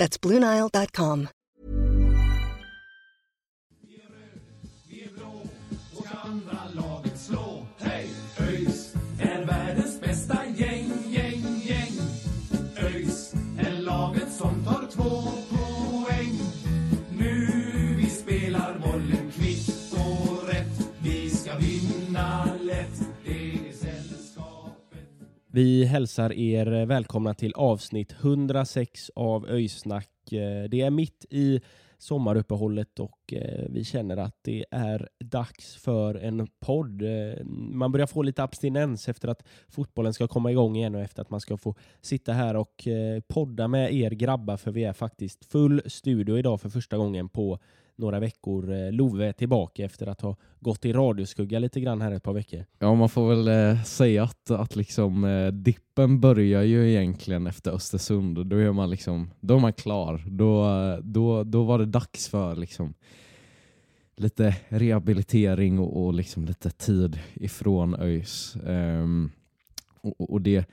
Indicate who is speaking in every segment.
Speaker 1: That's BlueNile.com.
Speaker 2: andra laget slå. Vi
Speaker 3: hälsar er välkomna till avsnitt 106 av Öjsnack. Eh, det är mitt i sommaruppehållet och eh, vi känner att det är dags för en podd. Eh, man börjar få lite abstinens efter att fotbollen ska komma igång igen och efter att man ska få sitta här och podda med er grabbar för vi är faktiskt full studio idag för första gången på några veckor. Eh, Love är tillbaka efter att ha gått i radioskugga lite grann här ett par veckor.
Speaker 4: Ja, man får väl eh, säga att, att liksom, eh, dippen börjar ju egentligen efter Östersund. Då är man, liksom, då är man klar. Då, då, då var det dags för liksom, lite rehabilitering och, och liksom lite tid ifrån ÖIS. Um, och, och det,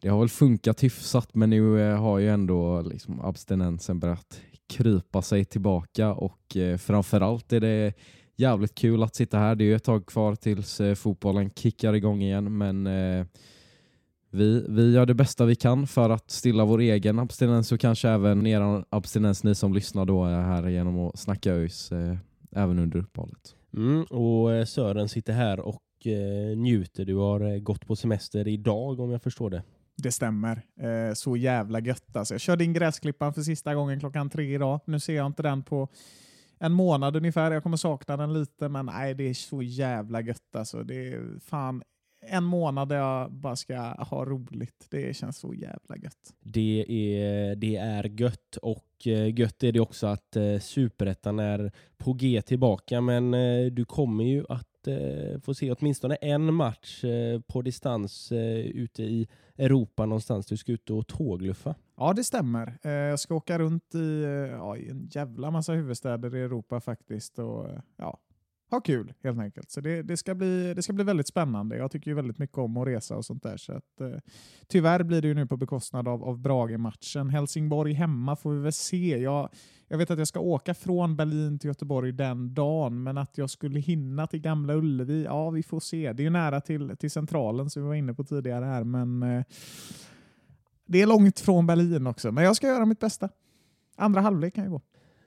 Speaker 4: det har väl funkat hyfsat men nu eh, har ju ändå liksom, abstinensen börjat krypa sig tillbaka och eh, framförallt är det jävligt kul att sitta här. Det är ju ett tag kvar tills eh, fotbollen kickar igång igen men eh, vi, vi gör det bästa vi kan för att stilla vår egen abstinens och kanske även er abstinens ni som lyssnar då är här genom att snacka ÖIS eh, även under uppehållet.
Speaker 3: Mm, och eh, Sören sitter här och eh, njuter. Du har eh, gått på semester idag om jag förstår det.
Speaker 5: Det stämmer. Eh, så jävla gött alltså. Jag körde in gräsklippan för sista gången klockan tre idag. Nu ser jag inte den på en månad ungefär. Jag kommer sakna den lite, men nej, det är så jävla gött alltså. Det är fan en månad där jag bara ska ha roligt. Det känns så jävla gött.
Speaker 3: Det är, det är gött och eh, gött är det också att eh, Superettan är på G tillbaka men eh, du kommer ju att eh, få se åtminstone en match eh, på distans eh, ute i Europa någonstans. Du ska ut och tågluffa.
Speaker 5: Ja, det stämmer. Eh, jag ska åka runt i, eh, ja, i en jävla massa huvudstäder i Europa faktiskt och eh, ja, ha kul helt enkelt. Så det, det, ska bli, det ska bli väldigt spännande. Jag tycker ju väldigt mycket om att resa och sånt där. Så att, eh, tyvärr blir det ju nu på bekostnad av, av Brage-matchen. Helsingborg hemma får vi väl se. Jag, jag vet att jag ska åka från Berlin till Göteborg den dagen, men att jag skulle hinna till Gamla Ullevi, ja vi får se. Det är ju nära till, till centralen som vi var inne på tidigare här, men eh, det är långt från Berlin också. Men jag ska göra mitt bästa. Andra halvlek kan ju gå.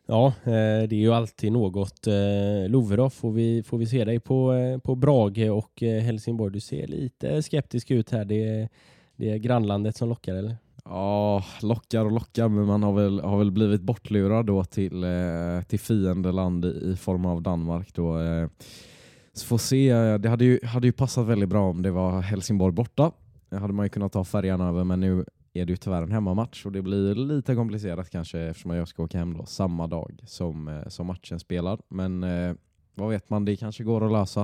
Speaker 3: Ja, eh, det är ju alltid något. Eh, Love då, får vi, får vi se dig på, eh, på Brage och Helsingborg? Du ser lite skeptisk ut här. Det är, det är grannlandet som lockar eller?
Speaker 4: Ja, lockar och lockar, men man har väl, har väl blivit bortlurad då till, till fiendeland i, form av Danmark. Då. Så får se, det hade ju, hade ju passat väldigt bra om det var Helsingborg borta. Det hade man ju kunnat ta färjan över, men nu är det ju tyvärr en hemmamatch och det blir lite komplicerat kanske eftersom jag ska åka hem då samma dag som, eh, som matchen spelar. Men eh, vad vet man, det kanske går att lösa.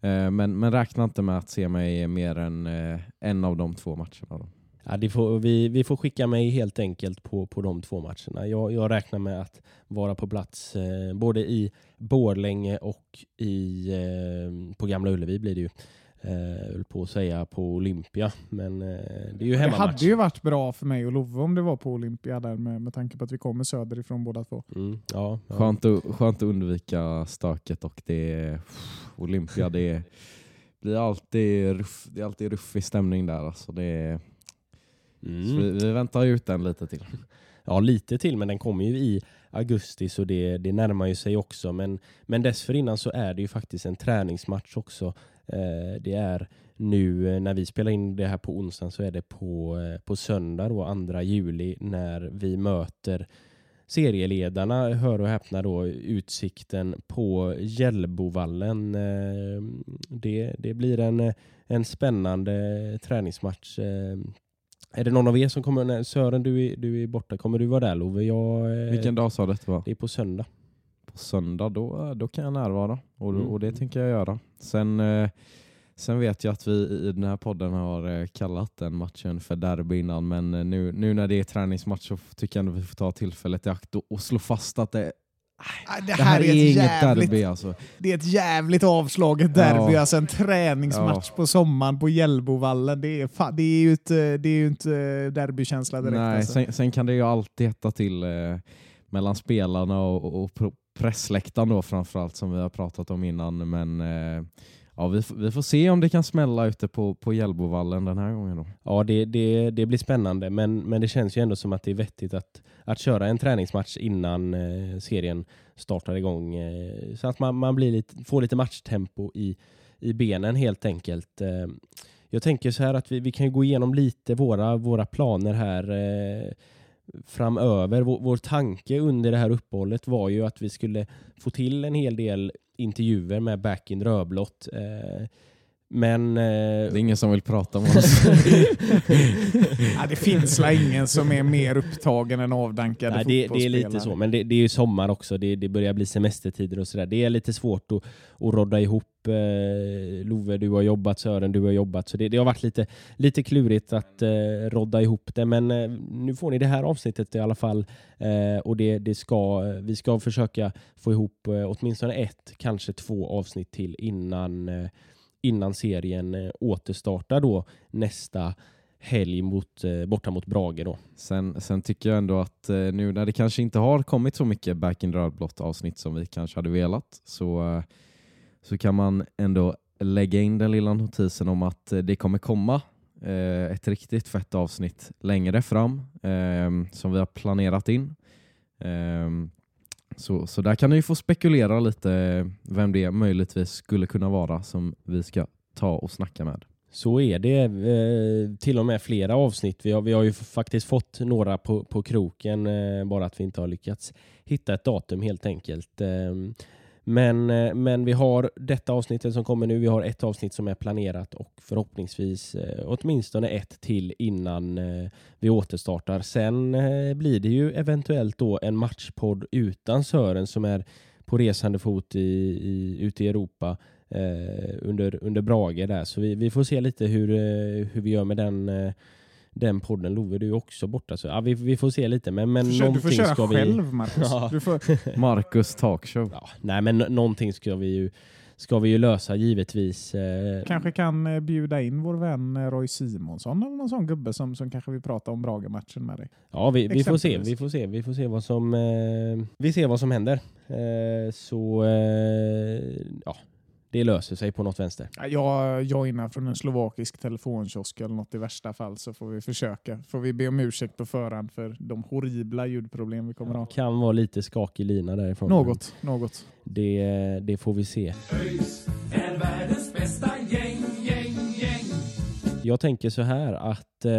Speaker 4: Eh, men, men räkna inte med att se mig mer än eh, en av de två matcherna. Då.
Speaker 3: Ja, det får, vi, vi får skicka mig helt enkelt på, på de två matcherna. Jag, jag räknar med att vara på plats eh, både i Borlänge och i, eh, på Gamla Ullevi blir det ju. Eh, höll på att säga på Olympia, men eh, det är ju
Speaker 5: Det
Speaker 3: hemmamatch.
Speaker 5: hade ju varit bra för mig och Love om det var på Olympia där med, med tanke på att vi kommer söderifrån båda två.
Speaker 3: Mm, ja, ja.
Speaker 4: Skönt, att, skönt att undvika stöket och det Olympia, det blir alltid ruff, det är alltid ruffig stämning där. Alltså det, så
Speaker 3: Mm.
Speaker 4: vi, vi väntar ut den lite till.
Speaker 3: Ja, lite till, men den kommer ju i augusti så det, det närmar ju sig också. Men, men dessförinnan så är det ju faktiskt en träningsmatch också. Eh, det är nu eh, när vi spelar in det här på onsdag så är det på, eh, på söndag då, 2 juli när vi möter serieledarna, hör och häpna då, Utsikten på Hjällbovallen. Det, det blir en, en spännande träningsmatch. Är det någon av er som kommer? Nej, Sören, du är, du är borta. Kommer du vara där Love? Jag,
Speaker 4: Vilken dag sa du det var?
Speaker 3: Det är på söndag.
Speaker 4: På söndag, då, då kan jag närvara. Och,
Speaker 3: Mm.
Speaker 4: och det tänker jag göra. Sen, eh, sen vet jag att vi i den här podden har eh, kallat den matchen för derby innan. Men eh, nu, nu när det är träningsmatch så tycker jag ändå vi får ta tillfället i akt och, och slå fast att det,
Speaker 5: Ah,
Speaker 4: det här är,
Speaker 5: ett
Speaker 4: inget
Speaker 5: jävligt,
Speaker 4: derby. Alltså.
Speaker 5: Det är ett jävligt avslaget derby,
Speaker 4: Ja.
Speaker 5: alltså en träningsmatch på sommaren på Hjällbovallen. Det är, fa- det är ju inte, det är ju inte derbykänsla direkt.
Speaker 4: Nej,
Speaker 5: alltså.
Speaker 4: sen, sen kan det ju alltid hetta till eh, mellan spelarna och, och, och pressläktaren då framförallt som vi har pratat om innan. Men eh, ja, vi, vi får se om det kan smälla ute på, på Hjällbovallen den här gången. Då.
Speaker 3: Ja, det, det, det blir spännande, men, men det känns ju ändå som att det är vettigt att, att köra en träningsmatch innan eh, serien startar igång. Eh, så att man, man blir lite, får lite matchtempo i, i benen helt enkelt. Eh, jag tänker så här att vi, vi kan gå igenom lite våra, våra planer här eh, framöver. Vår, vår tanke under det här uppehållet var ju att vi skulle få till en hel del intervjuer med Back in Rödblått. Eh, men... Eh,
Speaker 4: Det är ingen som vill prata med oss.
Speaker 5: ja, det finns la ingen som är mer upptagen än avdankade
Speaker 3: Nej, det, det är lite så, men det, det är ju sommar också. Det, det börjar bli semestertider och sådär. Det är lite svårt att, att rodda ihop. Eh, Love, du har jobbat, Sören, du har jobbat. Så det, det har varit lite, lite klurigt att eh, rodda ihop det. Men eh, nu får ni det här avsnittet i alla fall. Eh, och det, det ska, vi ska försöka få ihop eh, åtminstone ett, kanske två avsnitt till innan, eh, innan serien eh, återstartar då nästa helg mot, eh, borta mot Brage. Då.
Speaker 4: Sen, sen tycker jag ändå att eh, nu när det kanske inte har kommit så mycket Back in Rödblått avsnitt som vi kanske hade velat så, så kan man ändå lägga in den lilla notisen om att det kommer komma ett riktigt fett avsnitt längre fram som vi har planerat in. Så, så där kan ni få spekulera lite eh, vem det möjligtvis skulle kunna vara som vi ska ta och snacka med.
Speaker 3: Så är det. Eh, till och med flera avsnitt. Vi har, vi har ju faktiskt fått några på, på kroken, eh, bara att vi inte har lyckats hitta ett datum helt enkelt. Eh, men, eh, men vi har detta avsnittet som kommer nu. Vi har ett avsnitt som är planerat och förhoppningsvis eh, åtminstone ett till innan eh, vi återstartar. Sen blir det ju eventuellt då en matchpodd utan Sören som är på resande fot i, i, ute i Europa eh, under, under Brage där. Så vi, vi får se lite hur, hur vi gör med den, eh, den podden. Love, du är också borta. Så, ja, vi, vi får se lite. Men, men
Speaker 5: Du får, du får köra
Speaker 3: ska vi...
Speaker 5: själv, Marcus.
Speaker 3: Ja.
Speaker 5: Du får,
Speaker 4: Marcus Talkshow.
Speaker 3: Ja, nej, men nå- någonting ska vi ju, ska vi ju lösa givetvis. Eh,
Speaker 5: kanske kan eh, bjuda in vår vän eh, Roy Simonsson eller någon sån gubbe som, som kanske vill prata om Brage-matchen med dig.
Speaker 3: Ja, vi, vi får se. Vi får se. Vi får se vad som, eh, vi ser vad som händer. Eh, så eh, ja, det löser sig på något vänster.
Speaker 5: Ja, Jag joinar från en slovakisk telefonkiosk eller något i värsta fall så får vi försöka. Får vi be om ursäkt på förhand för de horribla ljudproblem vi kommer ha.
Speaker 3: Kan vara lite skakig lina därifrån.
Speaker 5: Något, något.
Speaker 3: Det, det får vi se.
Speaker 2: ÖIS är världens bästa gäng, gäng, gäng.
Speaker 3: Jag tänker så här att eh,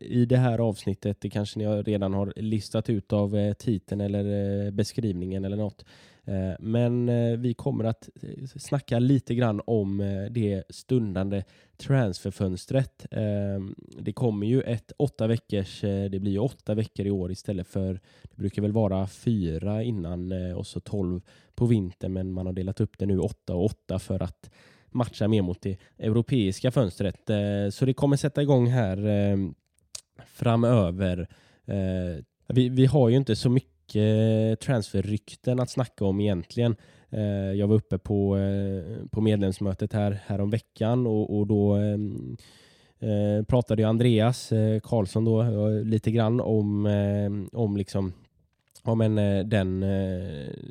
Speaker 3: i det här avsnittet, det kanske ni redan har listat ut av eh, titeln eller eh, beskrivningen eller något. Eh, men eh, vi kommer att eh, snacka lite grann om det stundande transferfönstret. Ehm, det kommer ju ett åtta veckors, det blir ju åtta veckor i år istället för, det brukar väl vara fyra innan och så tolv på vintern men man har delat upp det nu åtta och åtta för att matcha mer mot det europeiska fönstret. Så det kommer sätta igång här ehm, framöver. Vi, vi har ju inte så mycket transferrykten att snacka om egentligen. Eh, jag var uppe på, eh, på medlemsmötet här, här om veckan och, och då ehm, eh, pratade Andreas eh, Karlsson då eh, lite grann om, eh, om liksom Ja, men, den,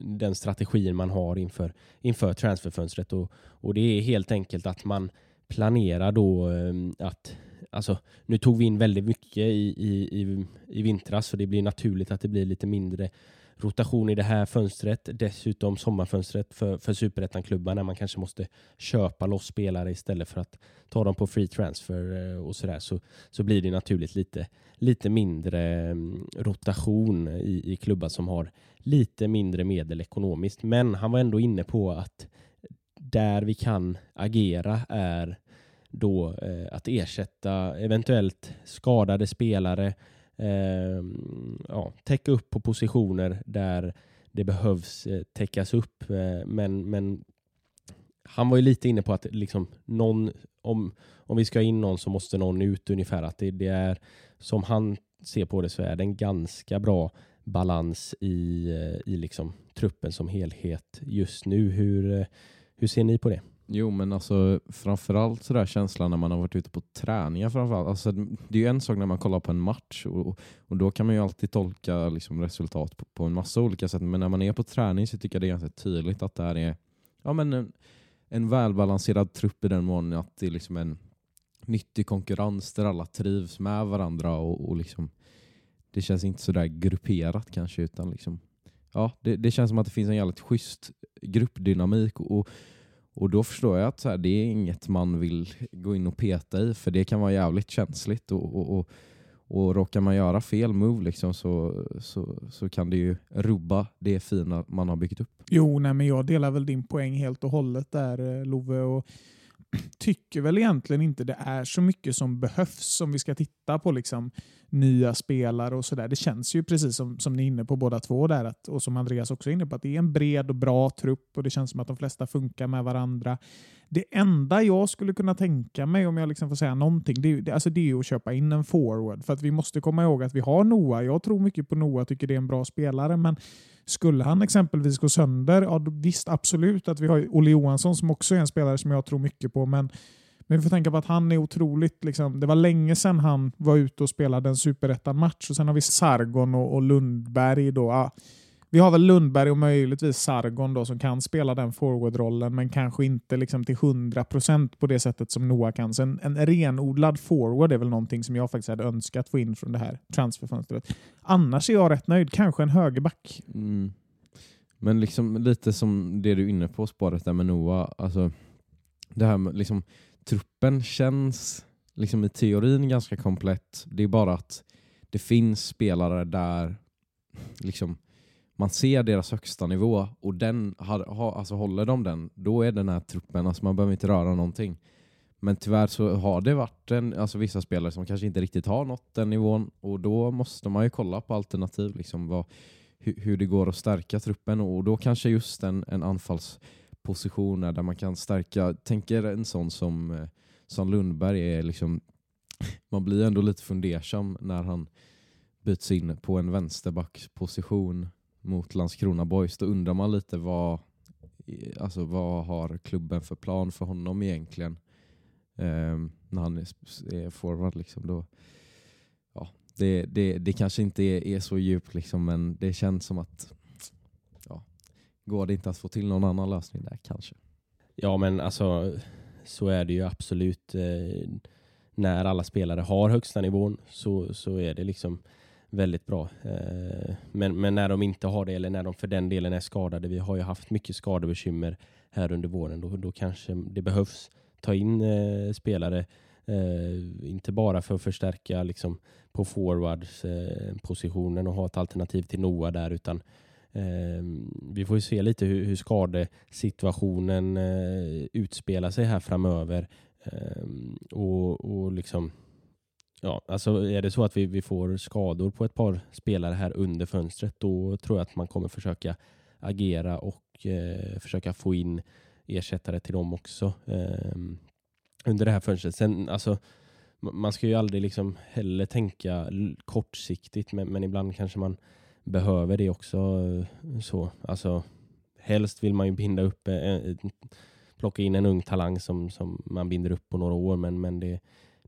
Speaker 3: den strategin man har inför, inför transferfönstret. Och, och det är helt enkelt att man planerar då eh, att Alltså, nu tog vi in väldigt mycket i, i, i, i vintras så det blir naturligt att det blir lite mindre rotation i det här fönstret. Dessutom sommarfönstret för, för superettan-klubbar när man kanske måste köpa loss spelare istället för att ta dem på free transfer eh, och sådär så, så blir det naturligt lite, lite mindre mm, rotation i, i klubbar som har lite mindre medel ekonomiskt. Men han var ändå inne på att där vi kan agera är då eh, att ersätta eventuellt skadade spelare, eh, ja, täcka upp på positioner där det behövs eh, täckas upp. Eh, men, men han var ju lite inne på att liksom någon, om, om vi ska ha in någon så måste någon ut ungefär. Att det, det är, som han ser på det så är det en ganska bra balans i, eh, i liksom truppen som helhet just nu. Hur, eh, hur ser ni på det?
Speaker 4: Jo men alltså framförallt sådär känslan när man har varit ute på träningar framförallt. Alltså, det är ju en sak när man kollar på en match och, och då kan man ju alltid tolka liksom, resultat på, på en massa olika sätt. Men när man är på träning så tycker jag det är ganska tydligt att det här är ja, men en, en välbalanserad trupp i den mån att det är liksom en nyttig konkurrens där alla trivs med varandra och, och liksom, det känns inte sådär grupperat kanske utan liksom, ja, det, det känns som att det finns en jävligt schysst gruppdynamik och, och då förstår jag att så här, det är inget man vill gå in och peta i för det kan vara jävligt känsligt och, och, och, och råkar man göra fel move liksom så, så, så kan det ju rubba det fina man har byggt upp.
Speaker 5: Jo, nej, men jag delar väl din poäng helt och hållet där eh, Love. Och tycker väl egentligen inte det är så mycket som behövs som vi ska titta på liksom nya spelare och sådär. Det känns ju precis som, som ni är inne på båda två där att, och som Andreas också är inne på att det är en bred och bra trupp och det känns som att de flesta funkar med varandra. Det enda jag skulle kunna tänka mig om jag liksom får säga någonting det är, det, alltså det är att köpa in en forward för att vi måste komma ihåg att vi har Noah. Jag tror mycket på Noah, tycker det är en bra spelare men skulle han exempelvis gå sönder, ja visst absolut att vi har Olle Johansson som också är en spelare som jag tror mycket på men men vi får tänka på att han är otroligt... Liksom, det var länge sedan han var ute och spelade en superettan-match. Och sen har vi Sargon och, och Lundberg. Då. Ja, vi har väl Lundberg och möjligtvis Sargon då, som kan spela den forwardrollen, men kanske inte liksom till 100% på det sättet som Noah kan. Så en, en renodlad forward är väl någonting som jag faktiskt hade önskat få in från det här transferfönstret. Annars är jag rätt nöjd. Kanske en högerback.
Speaker 4: Mm. Men liksom lite som det du är inne på, spåret där med Noah. Alltså, det här med liksom truppen känns liksom i teorin ganska komplett. Det är bara att det finns spelare där liksom, man ser deras högsta nivå och den har, ha, alltså håller de den, då är den här truppen, alltså man behöver inte röra någonting. Men tyvärr så har det varit en, alltså vissa spelare som kanske inte riktigt har nått den nivån och då måste man ju kolla på alternativ, liksom vad, hur, hur det går att stärka truppen och då kanske just en, en anfalls positioner där man kan stärka. Tänk er en sån som, eh, som Lundberg är liksom, man blir ändå lite fundersam när han byts in på en vänsterbacksposition mot Landskrona Boys. Då undrar man lite vad, alltså vad har klubben för plan för honom egentligen eh, när han är, är forward. Liksom då. Ja, det, det, det kanske inte är, är så djupt liksom, men det känns som att Går det inte att få till någon annan lösning där kanske?
Speaker 3: Ja, men alltså så är det ju absolut. Eh, när alla spelare har högsta nivån så, så är det liksom väldigt bra. Eh, men, men när de inte har det eller när de för den delen är skadade. Vi har ju haft mycket skadebekymmer här under våren. Då, då kanske det behövs ta in eh, spelare. Eh, inte bara för att förstärka liksom, på forwards eh, positionen och ha ett alternativ till Noah där utan Ehm, vi får ju se lite hur, hur skadesituationen eh, utspelar sig här framöver. Eh, och, och liksom, ja, alltså är det så att vi, vi får skador på ett par spelare här under fönstret då tror jag att man kommer försöka agera och eh, försöka få in ersättare till dem också eh, under det här fönstret. Sen, alltså, man ska ju aldrig liksom heller tänka kortsiktigt men, men ibland kanske man behöver det också. Eh, så. Alltså, helst vill man ju binda upp, eh, eh, plocka in en ung talang som, som man binder upp på några år, men, men det,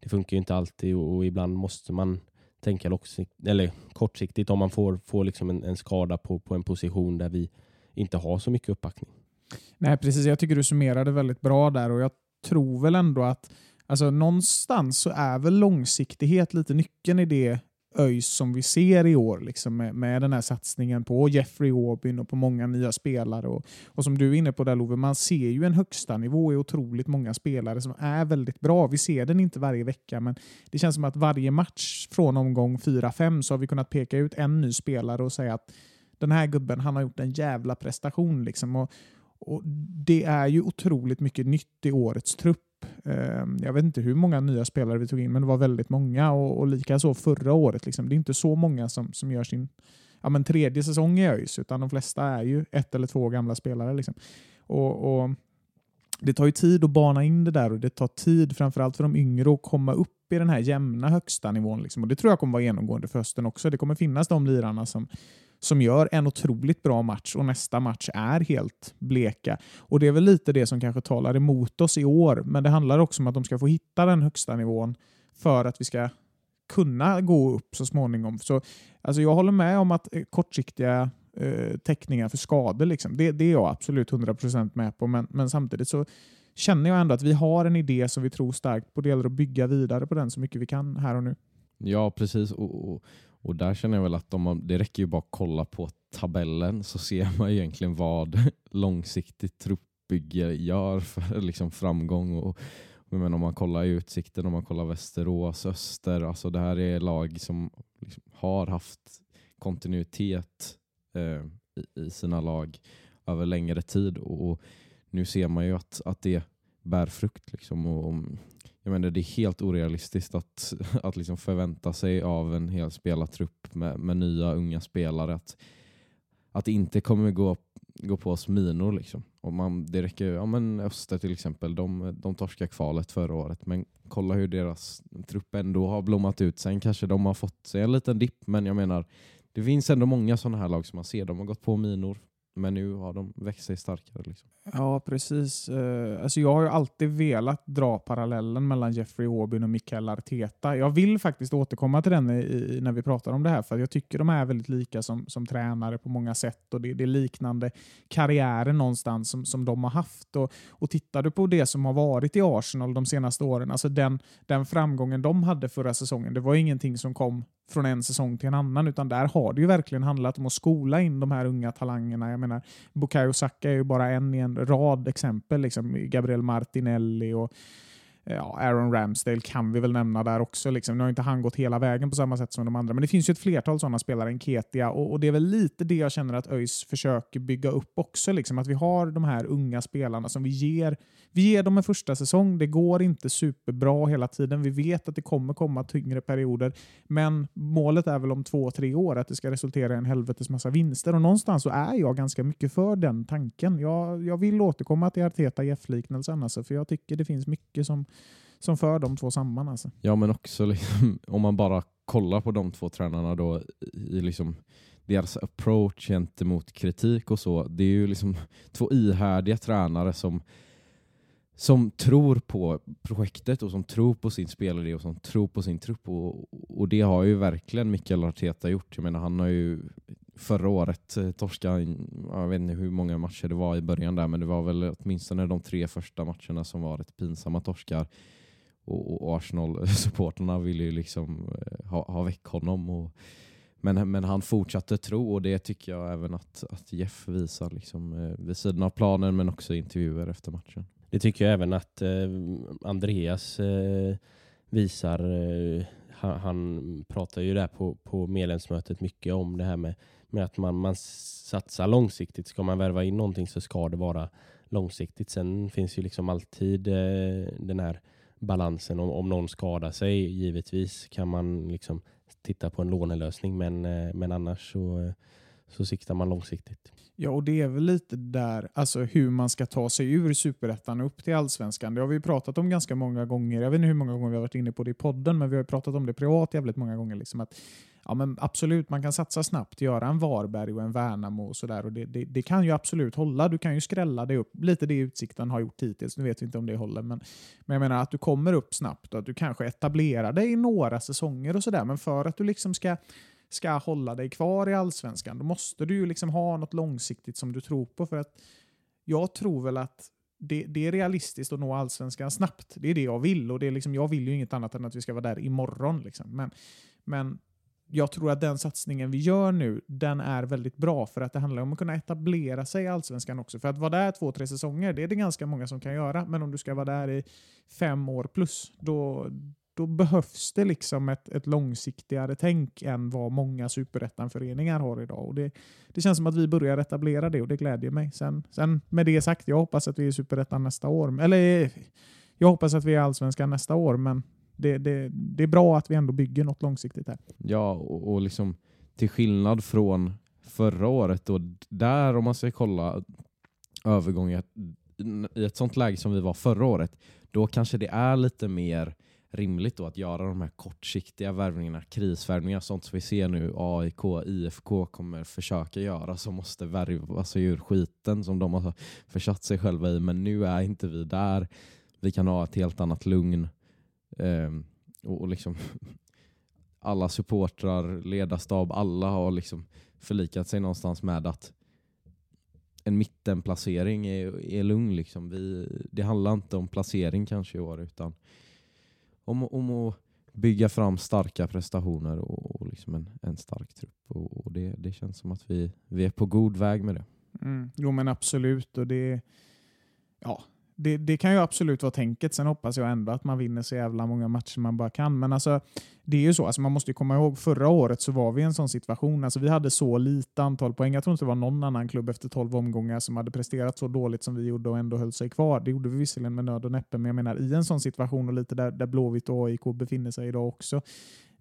Speaker 3: det funkar ju inte alltid och, och ibland måste man tänka eller kortsiktigt om man får, får liksom en, en, skada på, på en position där vi inte har så mycket uppbackning.
Speaker 5: Nej, precis. Jag tycker du summerade väldigt bra där och jag tror väl ändå att alltså, någonstans så är väl långsiktighet lite nyckeln i det ÖIS som vi ser i år liksom med, med den här satsningen på Jeffrey Aubyn och på många nya spelare. Och, och som du är inne på där Love, man ser ju en högsta nivå i otroligt många spelare som är väldigt bra. Vi ser den inte varje vecka, men det känns som att varje match från omgång 4-5 så har vi kunnat peka ut en ny spelare och säga att den här gubben, han har gjort en jävla prestation. Liksom. Och, och Det är ju otroligt mycket nytt i årets trupp Ehm, jag vet inte hur många nya spelare vi tog in, men det var väldigt många. Och, och lika så förra året. Liksom. Det är inte så många som, som gör sin ja, men tredje säsong i ÖIS, utan de flesta är ju ett eller två gamla spelare. Liksom. Och, och Det tar ju tid att bana in det där och det tar tid framförallt för de yngre att komma upp i den här jämna högsta nivån. Liksom. Och Det tror jag kommer vara genomgående för hösten också. Det kommer finnas de lirarna som som gör en otroligt bra match och nästa match är helt bleka. Och Det är väl lite det som kanske talar emot oss i år, men det handlar också om att de ska få hitta den högsta nivån för att vi ska kunna gå upp så småningom. Så, alltså jag håller med om att eh, kortsiktiga eh, täckningar för skador, liksom, det, det är jag absolut 100% med på, men, men samtidigt så känner jag ändå att vi har en idé som vi tror starkt på. Det gäller att bygga vidare på den så mycket vi kan här och nu.
Speaker 4: Ja, precis. Och, och, och där känner jag väl att om det räcker ju bara att kolla på tabellen så ser man egentligen vad långsiktigt truppbygge gör för liksom framgång. Och, men om man kollar Utsikten, om man kollar Västerås, Öster, alltså det här är lag som liksom har haft kontinuitet eh, i, i, sina lag över längre tid och, och, nu ser man ju att, att det bär frukt. Liksom, och, jag menar, det är helt orealistiskt att, att liksom förvänta sig av en hel spelartrupp med, med nya unga spelare att, att det inte kommer gå, gå på oss minor. Liksom. Och man, det räcker, ja, men Öster till exempel, de, de torskade kvalet förra året men kolla hur deras trupp ändå har blommat ut. Sen kanske de har fått sig en liten dipp men jag menar det finns ändå många sådana här lag som man ser. De har gått på minor men nu har de växt sig starkare. Liksom.
Speaker 5: Ja, precis. Eh, alltså jag har ju alltid velat dra parallellen mellan Jeffrey Aubin och Mikael Arteta. Jag vill faktiskt återkomma till den i, när vi pratar om det här, för jag tycker de är väldigt lika som, som tränare på många sätt. och Det, det är liknande karriärer någonstans som, som de har haft. Och, och Tittar du på det som har varit i Arsenal de senaste åren, alltså den, den framgången de hade förra säsongen, det var ingenting som kom från en säsong till en annan, utan där har det ju verkligen handlat om att skola in de här unga talangerna. Jag menar, Bukayo Saka är ju bara en i en rad exempel. Liksom Gabriel Martinelli och Eh, ja, Aaron Ramsdale kan vi väl nämna där också. Liksom. Nu har inte han gått hela vägen på samma sätt som de andra, men det finns ju ett flertal sådana spelare, en Ketia, och, och, det är väl lite det jag känner att ÖIS försöker bygga upp också. Liksom. Att vi har de här unga spelarna som vi ger vi ger dem en första säsong. Det går inte superbra hela tiden. Vi vet att det kommer komma tyngre perioder, men målet är väl om två, tre år att det ska resultera i en helvetes massa vinster. Och någonstans så är jag ganska mycket för den tanken. Jag, jag vill återkomma till Arteta Jeff-liknelsen, alltså, för jag tycker det finns mycket som, som för de två samman. Alltså.
Speaker 4: Ja, men också liksom, om man bara kollar på de två tränarna då i liksom deras approach gentemot kritik och så. Det är ju liksom två ihärdiga tränare som som tror på projektet och som tror på sin spelare och som tror på sin trupp. Och, och det har ju verkligen Mikael Arteta gjort. Jag menar, han har ju förra året eh, torska, jag vet inte hur många matcher det var i början där, men det var väl åtminstone de tre första matcherna som var rätt pinsamma torskar. Och, och Arsenal-supporterna ville ju liksom eh, ha, ha väck honom. Och, men, men han fortsatte tro och det tycker jag även att, att Jeff visar liksom, eh, vid sidan av planen men också intervjuer efter matchen.
Speaker 3: Det tycker jag även att eh, Andreas eh, visar. Eh, han, han, pratar ju där på, på medlemsmötet mycket om det här med, med att man, man satsar långsiktigt. Ska man värva in någonting så ska det vara långsiktigt. Sen finns ju liksom alltid eh, den här balansen. Om, om någon skadar sig, givetvis kan man liksom titta på en lånelösning. Men, eh, men annars så, så siktar man långsiktigt.
Speaker 5: Ja, och det är väl lite där, alltså hur man ska ta sig ur superettan upp till allsvenskan. Det har vi pratat om ganska många gånger. Jag vet inte hur många gånger vi har varit inne på det i podden, men vi har pratat om det privat jävligt många gånger. Liksom att, ja, men absolut, man kan satsa snabbt, göra en Varberg och en Värnamo och sådär. Och det, det, det, kan ju absolut hålla. Du kan ju skrälla dig upp. Lite det Utsikten har gjort hittills. Nu vet vi inte om det håller, men, men jag menar att du kommer upp snabbt och att du kanske etablerar dig i några säsonger och sådär. Men för att du liksom ska ska hålla dig kvar i allsvenskan, då måste du ju liksom ha något långsiktigt som du tror på. För att jag tror väl att det, det, är realistiskt att nå allsvenskan snabbt. Det är det jag vill. Och det är liksom, jag vill ju inget annat än att vi ska vara där imorgon. Liksom. Men, men jag tror att den satsningen vi gör nu, den är väldigt bra för att det handlar om att kunna etablera sig i Allsvenskan också. För att vara där två, tre säsonger, det är det ganska många som kan göra. Men om du ska vara där i fem år plus, då, då behövs det liksom ett, ett långsiktigare tänk än vad många superettan-föreningar har idag. Och det, det känns som att vi börjar etablera det och det glädjer mig. Sen, sen med det sagt, jag hoppas att vi är i superettan nästa år. Eller jag hoppas att vi är allsvenskan nästa år, men det, det, det är bra att vi ändå bygger något långsiktigt här.
Speaker 4: Ja, och, och liksom till skillnad från förra året, då, där om man ska kolla övergången i ett sånt läge som vi var förra året, då kanske det är lite mer rimligt då att göra de här kortsiktiga värvningarna, krisvärvningar, sånt som vi ser nu AIK, IFK kommer försöka göra som måste värva sig ur skiten som de har försatt sig själva i. Men nu är inte vi där. Vi kan ha ett helt annat lugn. Um, och, och liksom alla supportrar, ledarstab, alla har liksom förlikat sig någonstans med att en mittenplacering är, är lugn. Liksom. Vi, det handlar inte om placering kanske i år utan om, om att bygga fram starka prestationer och, och liksom en, en stark trupp. Och, och, det, det känns som att vi, vi är på god väg med det.
Speaker 5: Mm. Jo men absolut. och det ja, det, det, kan ju absolut vara tänket. Sen hoppas jag ändå att man vinner så jävla många matcher man bara kan. Men alltså, det är ju så, alltså man måste komma ihåg förra året så var vi i en sån situation. Alltså vi hade så lite antal poäng. Jag tror inte det var någon annan klubb efter 12 omgångar som hade presterat så dåligt som vi gjorde och ändå höll sig kvar. Det gjorde vi visserligen med nöd och näppe, men jag menar i en sån situation och lite där, där Blåvitt och AIK befinner sig idag också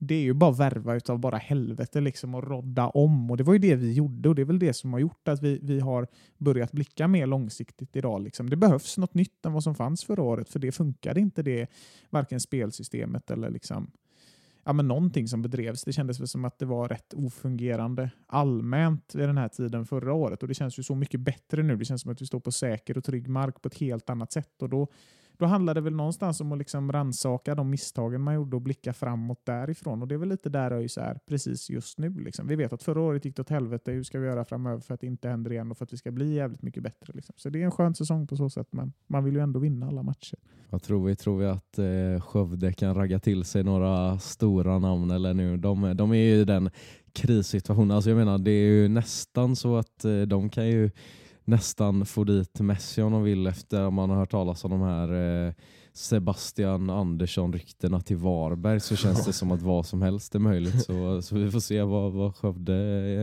Speaker 5: det är ju bara värva utav bara helvete liksom och rodda om. Och det var ju det vi gjorde och det är väl det som har gjort att vi, vi har börjat blicka mer långsiktigt idag. Liksom. Det behövs något nytt än vad som fanns förra året för det funkade inte det, varken spelsystemet eller liksom, ja, men någonting som bedrevs. Det kändes väl som att det var rätt ofungerande allmänt vid den här tiden förra året och det känns ju så mycket bättre nu. Det känns som att vi står på säker och trygg mark på ett helt annat sätt och då då handlar det väl någonstans om att liksom ransaka de misstagen man gjorde och blicka framåt därifrån. Och det är väl lite där ÖIS är precis just nu. Liksom. Vi vet att förra året gick det åt helvete. Hur ska vi göra framöver för att det inte händer igen och för att vi ska bli jävligt mycket bättre? Liksom. Så det är en skön säsong på så sätt, men man vill ju ändå vinna alla matcher.
Speaker 4: Vad tror vi? Tror vi att eh, Skövde kan ragga till sig några stora namn? Eller nu? De, de är ju i den krissituationen. Alltså jag menar, det är ju nästan så att eh, de kan ju nästan få dit Messi om de vill efter att man har hört talas om de här eh, Sebastian Andersson-ryktena till Varberg så känns det som att vad som helst är möjligt. Så, så vi får se vad, vad Skövde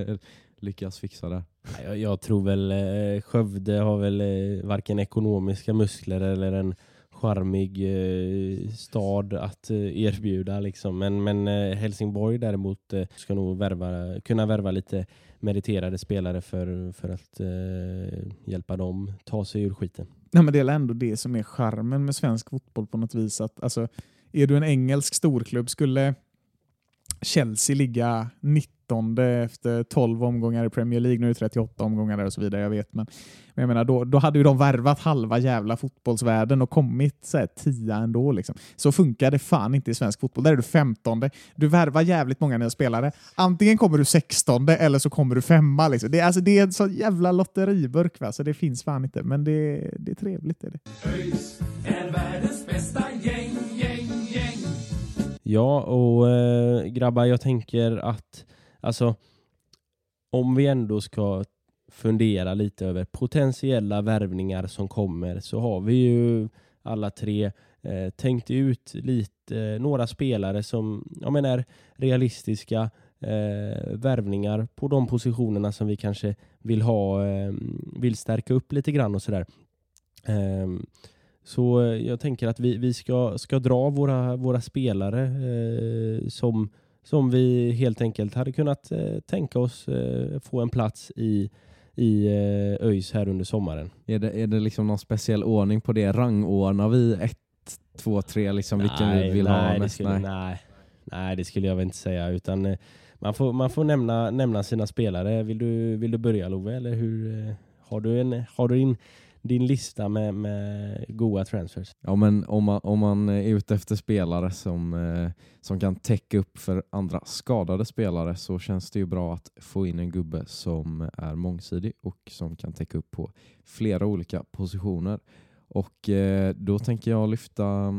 Speaker 4: eh, lyckas fixa där.
Speaker 3: Jag, jag tror väl eh, Skövde har väl eh, varken ekonomiska muskler eller en charmig eh, stad att eh, erbjuda. Liksom. Men, men eh, Helsingborg däremot ska nog värva, kunna värva lite meriterade spelare för, för att eh, hjälpa dem ta sig ur skiten.
Speaker 5: Nej, men det är ändå det som är charmen med svensk fotboll på något vis. Att, alltså, är du en engelsk storklubb, skulle Chelsea ligga 19 efter 12 omgångar i Premier League, nu är det 38 omgångar där och så vidare, jag vet. Men, men jag menar, då, då hade ju de värvat halva jävla fotbollsvärlden och kommit så här, tia ändå. Liksom. Så funkar det fan inte i svensk fotboll. Där är du 15. Du värvar jävligt många nya spelare. Antingen kommer du 16 eller så kommer du femma. Liksom. Det, alltså, det är en sån jävla lotteriburk, va? så det finns fan inte. Men det, det är trevligt. Är det.
Speaker 2: ÖIS är världens bästa gäng, gäng, gäng.
Speaker 3: Ja, och äh, grabbar, jag tänker att alltså, om vi ändå ska fundera lite över potentiella värvningar som kommer så har vi ju alla tre eh, tänkt ut lite eh, några spelare som jag menar, realistiska eh, värvningar på de positionerna som vi kanske vill ha, eh, vill stärka upp lite grann och sådär. Ehm, så jag tänker att vi, vi ska, ska dra våra, våra spelare eh, som, som vi helt enkelt hade kunnat eh, tänka oss eh, få en plats i i eh, ÖIS här under sommaren.
Speaker 4: Är det, är det liksom någon speciell ordning på det? Rangordnar vi ett, två, tre, liksom vilken vi vill
Speaker 3: nej,
Speaker 4: ha
Speaker 3: det
Speaker 4: mest?
Speaker 3: skulle, nej. nej, det skulle jag väl inte säga. Utan, eh, man får, man får nämna, nämna sina spelare. Vill du, vill du börja Love? Eller hur, eh, har du, en, har du din, din lista med, med goa transfers?
Speaker 4: Ja, men om man, om man är ute efter spelare som, eh, som kan täcka upp för andra skadade spelare så känns det ju bra att få in en gubbe som är mångsidig och som kan täcka upp på flera olika positioner. Och eh, då tänker jag lyfta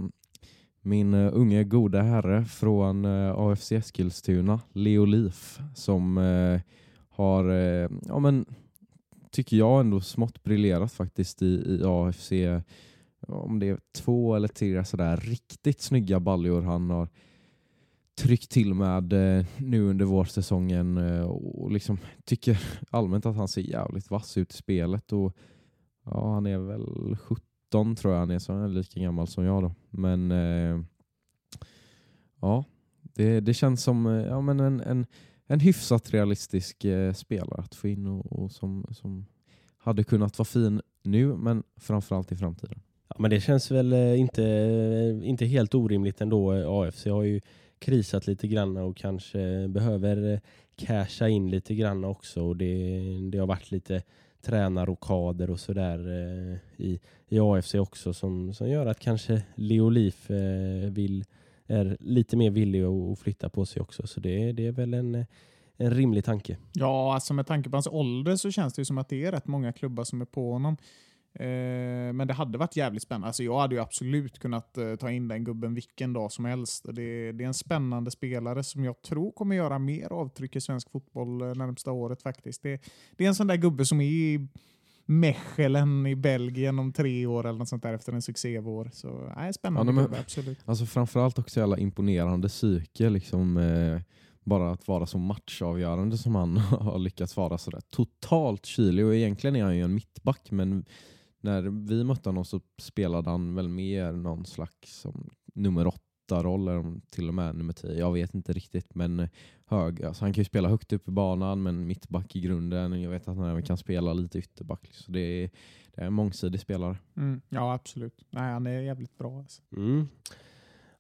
Speaker 4: min uh, unge gode herre från eh, uh, AFC Eskilstuna, Leo Leaf, som uh, har ja, men, tycker jag ändå smått briljerat faktiskt i, i AFC. Om det är två eller tre sådär riktigt snygga baljor han har tryckt till med eh, nu under vårsäsongen eh, och liksom tycker allmänt att han ser jävligt vass ut i spelet. Och, ja, han är väl 17 tror jag han är, så han är lika gammal som jag då. Men eh, ja, det, det känns som eh, ja, men en, en, en hyfsat realistisk eh, spelare att få in och, och som, som hade kunnat vara fin nu men framförallt i framtiden.
Speaker 3: Ja, men det känns väl eh, inte, eh, inte helt orimligt ändå. AFC har ju krisat lite grann och kanske behöver eh, casha in lite grann också. Och det, det har varit lite tränarrokader och sådär eh, i, i AFC också som, som gör att kanske Leo Leaf eh, vill, är lite mer villig att, flytta på sig också. Så det, det är väl en, en rimlig tanke.
Speaker 5: Ja, alltså med tanke på hans ålder så känns det ju som att det är rätt många klubbar som är på honom. Eh, men det hade varit jävligt spännande. Alltså jag hade ju absolut kunnat eh, ta in den gubben vilken dag som helst. Det, det är en spännande spelare som jag tror kommer göra mer avtryck i svensk fotboll eh, närmsta året faktiskt. Det, det är en sån där gubbe som är Mechelen i Belgien om tre år eller något sånt där efter en succévår. Så nej, spännande
Speaker 4: Ja, men-
Speaker 5: absolut.
Speaker 4: Alltså framförallt också jävla imponerande psyke. Liksom, eh, bara att vara så matchavgörande som han har lyckats vara sådär totalt kylig. Och egentligen är han ju en mittback men när vi mötte honom så spelade han väl mer någon slags som nummer åtta-roll eller om till och med nummer tio. Jag vet inte riktigt men hög. Alltså han kan ju spela högt upp i banan men mittback i grunden. Jag vet att han även kan spela lite ytterback. Så det är, det är en mångsidig spelare.
Speaker 5: Mm, ja, absolut. Nej, han är jävligt bra. Alltså.
Speaker 3: Mm.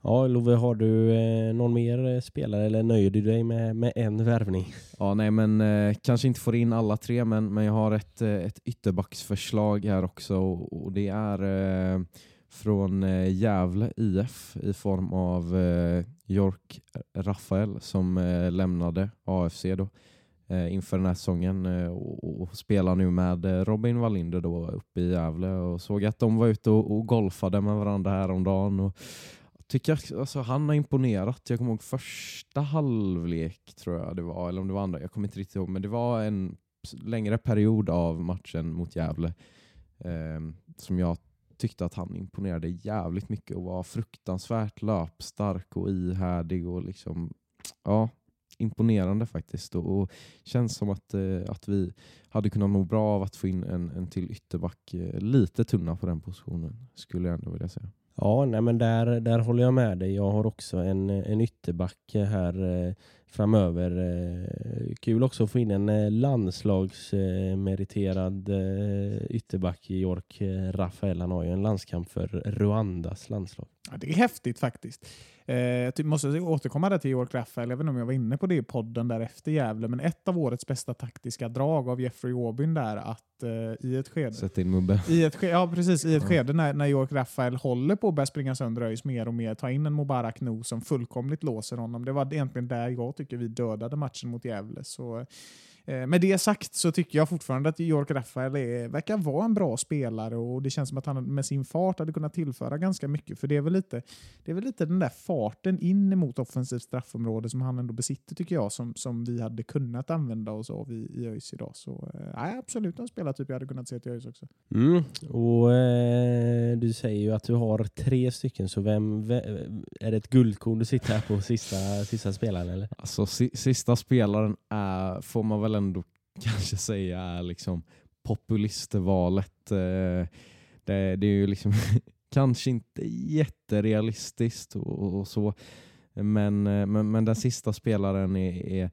Speaker 3: Ja, Love, har du eh, någon mer eh, spelare eller nöjer du dig med, med en värvning?
Speaker 4: Ja, nej, men eh, kanske inte får in alla tre, men, men jag har ett, eh, ett ytterbacksförslag här också och, och det är eh, från eh, Gävle IF i form av eh, York eh, Rafael som eh, lämnade AFC då eh, inför den här säsongen eh, och, och spelar nu med eh, Robin Wallinder då uppe i Gävle och såg att de var ute och, och golfade med varandra häromdagen och tycker jag, alltså, han har imponerat. Jag kommer ihåg första halvlek tror jag det var, eller om det var andra, jag kommer inte riktigt ihåg, men det var en längre period av matchen mot Gävle eh, som jag tyckte att han imponerade jävligt mycket och var fruktansvärt löpstark och ihärdig och liksom, ja, imponerande faktiskt. Och, och känns som att, eh, att vi hade kunnat må bra av att få in en, en till ytterback, eh, lite tunna på den positionen skulle jag ändå vilja säga.
Speaker 3: Ja, nej, men där, där håller jag med dig. Jag har också en, en ytterback här eh, framöver. Eh, kul också att få in en eh, landslagsmeriterad eh, ytterback i York. Eh, Rafael, han har ju en landskamp för Rwandas landslag.
Speaker 5: Ja, det är häftigt faktiskt. Jag måste återkomma där till York Rafael. Inte om jag var inne på det i podden där efter Gävle, men ett av årets bästa taktiska drag av Jeffrey Aubyn där att eh, i ett skede
Speaker 4: Sätt in Mubbe.
Speaker 5: I ett, ja, precis. I ett
Speaker 4: Ja.
Speaker 5: skede när, när York Rafael håller på att börja springa sönder ÖIS mer och mer, ta in en Mubarak Nu som fullkomligt låser honom. Det var egentligen där jag tycker vi dödade matchen mot Gävle. Så, med det sagt så tycker jag fortfarande att York Rafael är, verkar vara en bra spelare och det känns som att han med sin fart hade kunnat tillföra ganska mycket. För det är väl lite, det är väl lite den där farten in emot offensivt straffområde som han ändå besitter tycker jag, som, som vi hade kunnat använda oss av i, i ÖIS idag. Så eh, nej, absolut en spelartyp jag hade kunnat se till ÖIS också.
Speaker 3: Mm. Och eh, Du säger ju att du har tre stycken, så vem, ve- är det ett guldkorn du sitter här på sista, sista spelaren? Eller?
Speaker 4: Alltså, si, sista spelaren är, får man väl ändå kanske säga är liksom populistvalet. Eh, det, det är ju liksom kanske inte jätterealistiskt och, och så. Men, eh, men, men den sista spelaren är, är,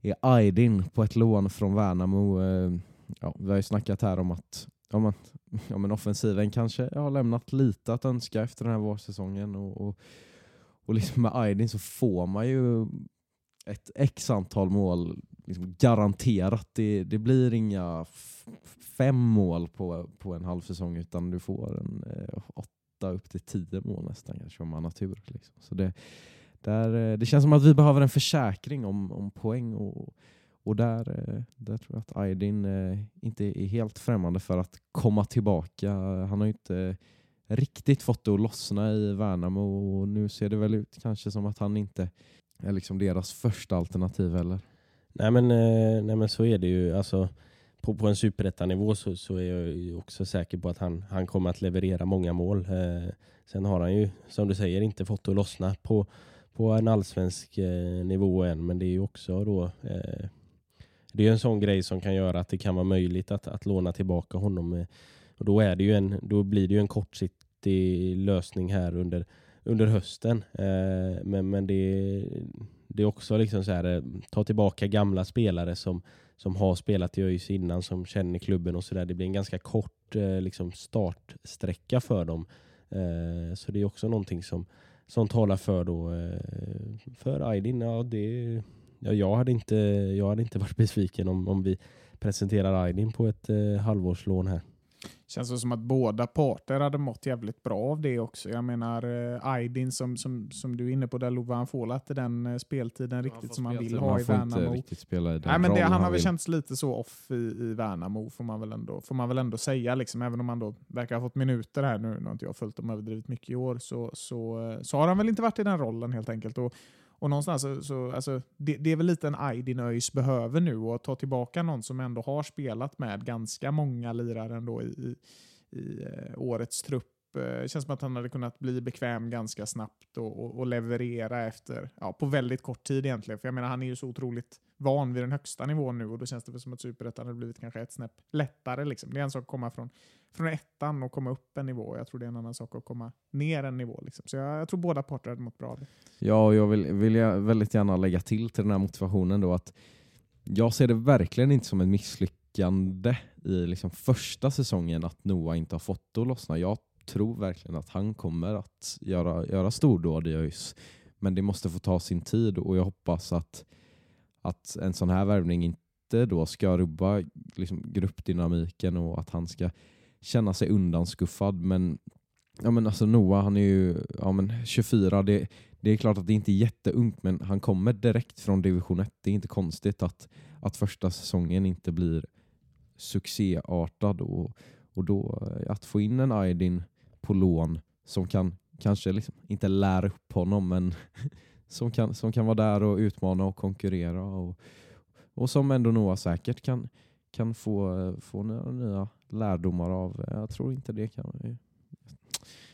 Speaker 4: är Aydin på ett lån från Värnamo. Eh, ja, vi har ju snackat här om att ja, att ja, men offensiven kanske har lämnat lite att önska efter den här vårsäsongen. Och, och, och liksom med Aydin så får man ju ett x antal mål liksom garanterat. Det, det blir inga fem mål på, på en halv säsong utan du får en eh, åtta upp till tio mål nästan kanske om man har tur. Liksom. Så det, där, eh, det känns som att vi behöver en försäkring om, om poäng och, och där, eh, där tror jag att Aydin eh, inte är helt främmande för att komma tillbaka. Han har ju inte riktigt fått det att lossna i Värnamo och nu ser det väl ut kanske som att han inte är liksom deras första alternativ heller.
Speaker 3: Nej men, eh, nej men så är det ju. Alltså, på, på en superettanivå så, så är jag ju också säker på att han, han kommer att leverera många mål. Eh, sen har han ju, som du säger, inte fått det att lossna på, på en allsvensk eh, nivå än. Men det är ju också då eh, det är en sån grej som kan göra att det kan vara möjligt att, att låna tillbaka honom. Eh, Och då, är det ju en, då blir det ju en kortsiktig lösning här under, under hösten. Eh, men men det, det är också liksom så här, eh, ta tillbaka gamla spelare som, som har spelat i ÖIS innan, som känner klubben och sådär. Det blir en ganska kort eh, liksom startsträcka för dem. Eh, så det är också någonting som, som talar för då, för Aydin. Ja, det, ja, jag, hade inte, jag hade inte varit besviken om, om vi presenterar Aydin på ett halvårslån här.
Speaker 5: Känns som att båda parter hade mått jävligt bra av det också. Jag menar eh, Aydin som, som, som du är inne på där Lova, han får inte den eh, speltiden riktigt som han vill ha i Värnamo.
Speaker 4: inte riktigt spela i den
Speaker 5: Nej, men det, han har väl känts lite så off i, i Värnamo får man väl ändå, får man väl ändå säga. Liksom. Även om han då verkar ha fått minuter här nu, nu har inte jag följt dem överdrivet mycket i år, så, så, eh, så har han väl inte varit i den rollen helt enkelt. Och, och någonstans så, så alltså, det, det är väl lite en Aydin ÖIS behöver nu och ta tillbaka någon som ändå har spelat med ganska många lirare ändå i, i, i eh, årets trupp. Det känns som att han hade kunnat bli bekväm ganska snabbt och, och, och leverera efter, ja, på väldigt kort tid egentligen. För jag menar, han är ju så otroligt van vid den högsta nivån nu och då känns det väl som att Superettan hade blivit kanske ett snäpp lättare. Liksom. Det är en sak att komma från, från ettan och komma upp en nivå. Jag tror det är en annan sak att komma ner en nivå. Liksom. Så jag, jag tror båda parter hade mått bra av det.
Speaker 4: Ja, och jag vill, vill jag väldigt gärna lägga till till den här motivationen då att jag ser det verkligen inte som ett misslyckande i liksom första säsongen att Noah inte har fått det att lossna. Jag tror verkligen att han kommer att göra, göra stordåd i ÖIS. Men det måste få ta sin tid och jag hoppas att, att en sån här värvning inte då ska rubba liksom, gruppdynamiken och att han ska känna sig undanskuffad. Men, ja, men alltså Noah, han är ju ja, men 24. Det, det är klart att det inte är jätteungt, men han kommer direkt från division 1. Det är inte konstigt att, att första säsongen inte blir succéartad. Och, och då eh, att få in en Aydin på lån som kan kanske liksom, inte lära upp honom, men som kan, som kan vara där och utmana och konkurrera. Och, och som ändå Noah säkert kan, kan få, få nya, nya lärdomar av. Jag tror inte det kan...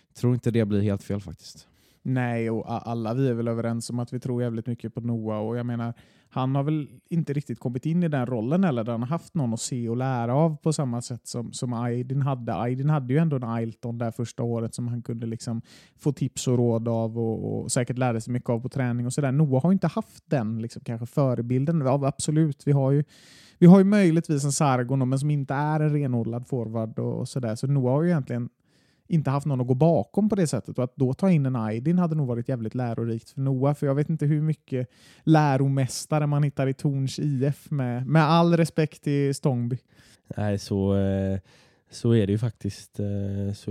Speaker 4: Jag tror inte det blir helt fel faktiskt.
Speaker 5: Nej, och alla vi är väl överens om att vi tror jävligt mycket på Noah. Och jag menar, han har väl inte riktigt kommit in i den rollen eller där han har haft någon att se och lära av på samma sätt som, som Aydin hade. Aydin hade ju ändå en Ailton där första året som han kunde liksom få tips och råd av och, och säkert lärde sig mycket av på träning och sådär. Noah har inte haft den liksom, kanske förebilden. Ja, absolut, vi har ju vi har ju möjligtvis en Sargon men som inte är en renodlad forward och, och sådär. Så Noah har ju egentligen inte haft någon att gå bakom på det sättet. Och att då ta in en Aydin hade nog varit jävligt lärorikt för Noah. För jag vet inte hur mycket läromästare man hittar i Torns IF med, med all respekt till Stångby.
Speaker 3: Nej, så, eh, så är det ju faktiskt. Eh, så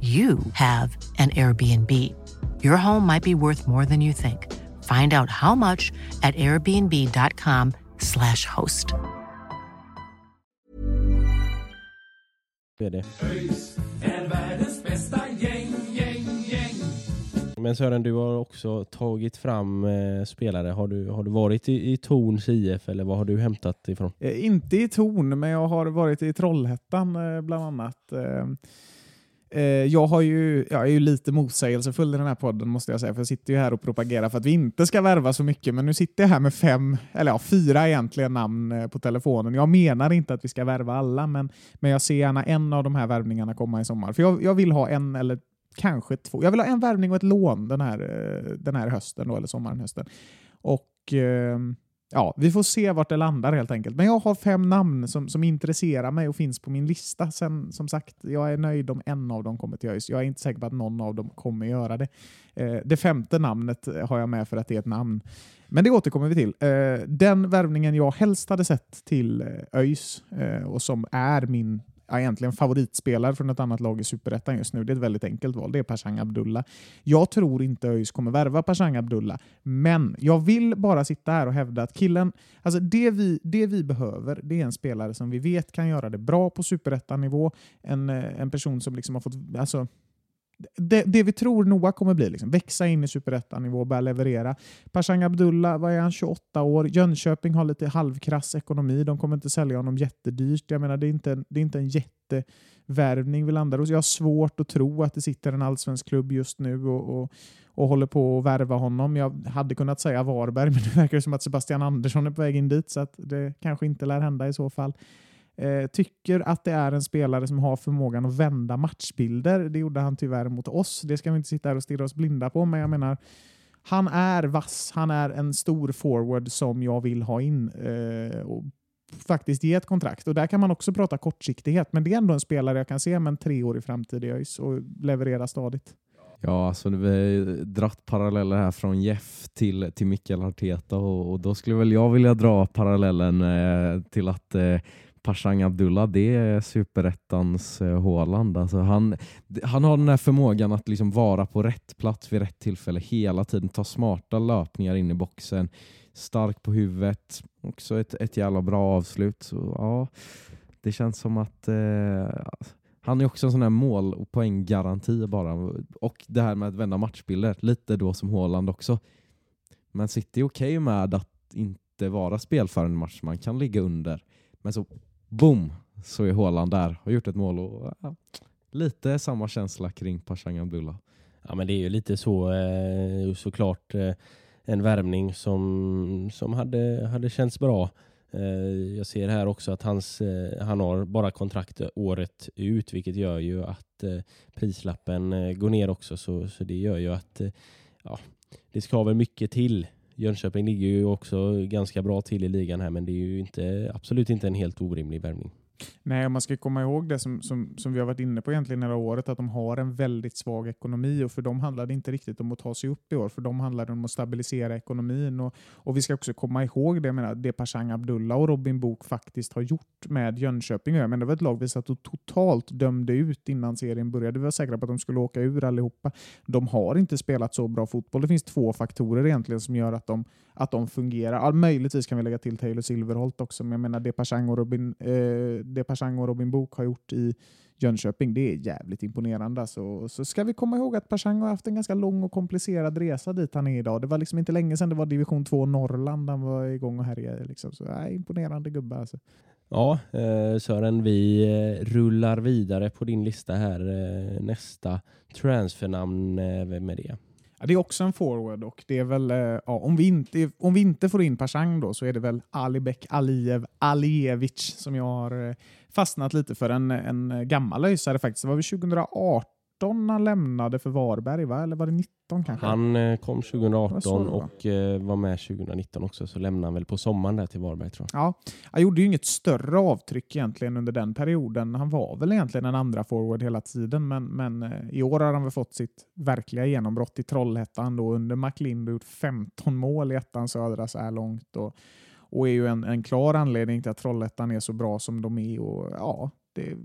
Speaker 6: you have an Airbnb. Your home might be worth more than you think. Find out how much at host.
Speaker 2: gäng, gäng, gäng.
Speaker 3: Men Sören, du har också tagit fram eh, spelare. Har du, har du varit i, i Torns IF eller vad har du hämtat ifrån?
Speaker 5: Eh, inte i Torn, men jag har varit i Trollhättan eh, bland annat. Eh, jag, har ju, jag är ju lite motsägelsefull i den här podden måste jag säga, för jag sitter ju här och propagerar för att vi inte ska värva så mycket, men nu sitter jag här med fem, eller ja, fyra egentligen namn eh, på telefonen. Jag menar inte att vi ska värva alla, men, men jag ser gärna en av de här värvningarna komma i sommar. För jag, jag vill ha en eller kanske två. Jag vill ha en värvning och ett lån den här, eh, den här hösten, då, eller sommaren, hösten. Och eh, ja, vi får se vart det landar helt enkelt. Men jag har fem namn som, som intresserar mig och finns på min lista. Sen som sagt, jag är nöjd om en av dem kommer till ÖIS. Jag är inte säker på att någon av dem kommer göra det. Eh, det femte namnet eh, har jag med för att det är ett namn. Men det återkommer vi till. Eh, den värvningen jag helst hade sett till eh, ÖIS eh, och som är min ja, egentligen favoritspelare från ett annat lag i Superettan just nu. Det är ett väldigt enkelt val. Det är Pashang Abdullah. Jag tror inte ÖIS kommer värva Pashang Abdullah, men jag vill bara sitta här och hävda att killen, alltså det vi, det vi behöver, det är en spelare som vi vet kan göra det bra på Superettan-nivå. En, eh, en person som liksom har fått, alltså det, det, vi tror Noah kommer bli, liksom, växa in i superettanivå och börja leverera. Pashang Abdullah, vad är han, 28 år. Jönköping har lite halvkrass ekonomi. De kommer inte sälja honom jättedyrt. Jag menar, det är inte en, det är inte en jättevärvning vi landar hos. Jag har svårt att tro att det sitter en allsvensk klubb just nu och, och, och håller på att värva honom. Jag hade kunnat säga Varberg, men det verkar som att Sebastian Andersson är på väg in dit, så att det kanske inte lär hända i så fall. Eh, tycker att det är en spelare som har förmågan att vända matchbilder. Det gjorde han tyvärr mot oss. Det ska vi inte sitta här och stirra oss blinda på, men jag menar han är vass. Han är en stor forward som jag vill ha in eh, och faktiskt ge ett kontrakt. Och Där kan man också prata kortsiktighet, men det är ändå en spelare jag kan se med en treårig framtid i ÖIS och leverera stadigt.
Speaker 4: Ja, alltså vi har dratt paralleller här från Jeff till, till Mikael Arteta och, och då skulle väl jag vilja dra parallellen eh, till att eh, Pashang Abdullah, det är superettans eh, Håland. Alltså han, han har den här förmågan att liksom vara på rätt plats vid rätt tillfälle hela tiden, ta smarta löpningar in i boxen, stark på huvudet, också ett, ett jävla bra avslut. Så, ja, det känns som att eh, han är också en sån här mål och poänggaranti bara. Och det här med att vända matchbilder, lite då som Håland också. Men City är okej okay med att inte vara spelförande match, man kan ligga under. Men så boom, så är Håland där och gjort ett mål. Och, ja, lite samma känsla kring Pashan Abdullah.
Speaker 3: Ja, men det är ju lite så eh, såklart eh, en värvning som, som hade, hade känts bra. Eh, jag ser här också att hans, eh, han har bara kontrakt året ut, vilket gör ju att eh, prislappen eh, går ner också. Så, så det gör ju att ja, det ska väl mycket till Jönköping ligger ju också ganska bra till i ligan här, men det är ju inte, absolut inte en helt orimlig värvning.
Speaker 5: Nej, man ska komma ihåg det som, som, som vi har varit inne på egentligen hela året, att de har en väldigt svag ekonomi och för dem handlar det inte riktigt om att ta sig upp i år, för dem handlar det om att stabilisera ekonomin. Och, och vi ska också komma ihåg det, jag menar, det Pashang Abdullah och Robin Bok faktiskt har gjort med Jönköping. Jag menar, det var ett lag vi satt och totalt dömde ut innan serien började. Vi var säkra på att de skulle åka ur allihopa. De har inte spelat så bra fotboll. Det finns två faktorer egentligen som gör att de, att de fungerar. Ja, möjligtvis kan vi lägga till Taylor Silverholt också, men jag menar det Pashang och Robin eh, det Pashang och Robin Bok har gjort i Jönköping, det är jävligt imponerande. Så, så ska vi komma ihåg att Pashang har haft en ganska lång och komplicerad resa dit han är idag. Det var liksom inte länge sedan det var division 2 Norrland han var igång och härjade. Liksom. Så, nej, imponerande gubbe alltså.
Speaker 3: Ja, eh, Sören, vi eh, rullar vidare på din lista här. Eh, nästa transfernamn eh, vem är det.
Speaker 5: Ja, det är också en forward och det är väl, eh, ja, om, vi inte, om vi inte får in Pashang då så är det väl Alibek Alijev Alijevic som jag har eh, fastnat lite för. En, en gammal öisare faktiskt. Det var väl 2018 han lämnade för Varberg, va? eller var det 19 kanske?
Speaker 3: Han eh, kom 2018 och eh, var med 2019 också, så lämnade han väl på sommaren där till Varberg tror
Speaker 5: jag. Ja, han gjorde ju inget större avtryck egentligen under den perioden. Han var väl egentligen en andra forward hela tiden, men, men eh, i år har han väl fått sitt verkliga genombrott i Trollhättan då under McLind och gjort 15 mål i ettan södra så här långt. Och, och är ju en, en klar anledning till att Trollhättan är så bra som de är. Och, ja, det,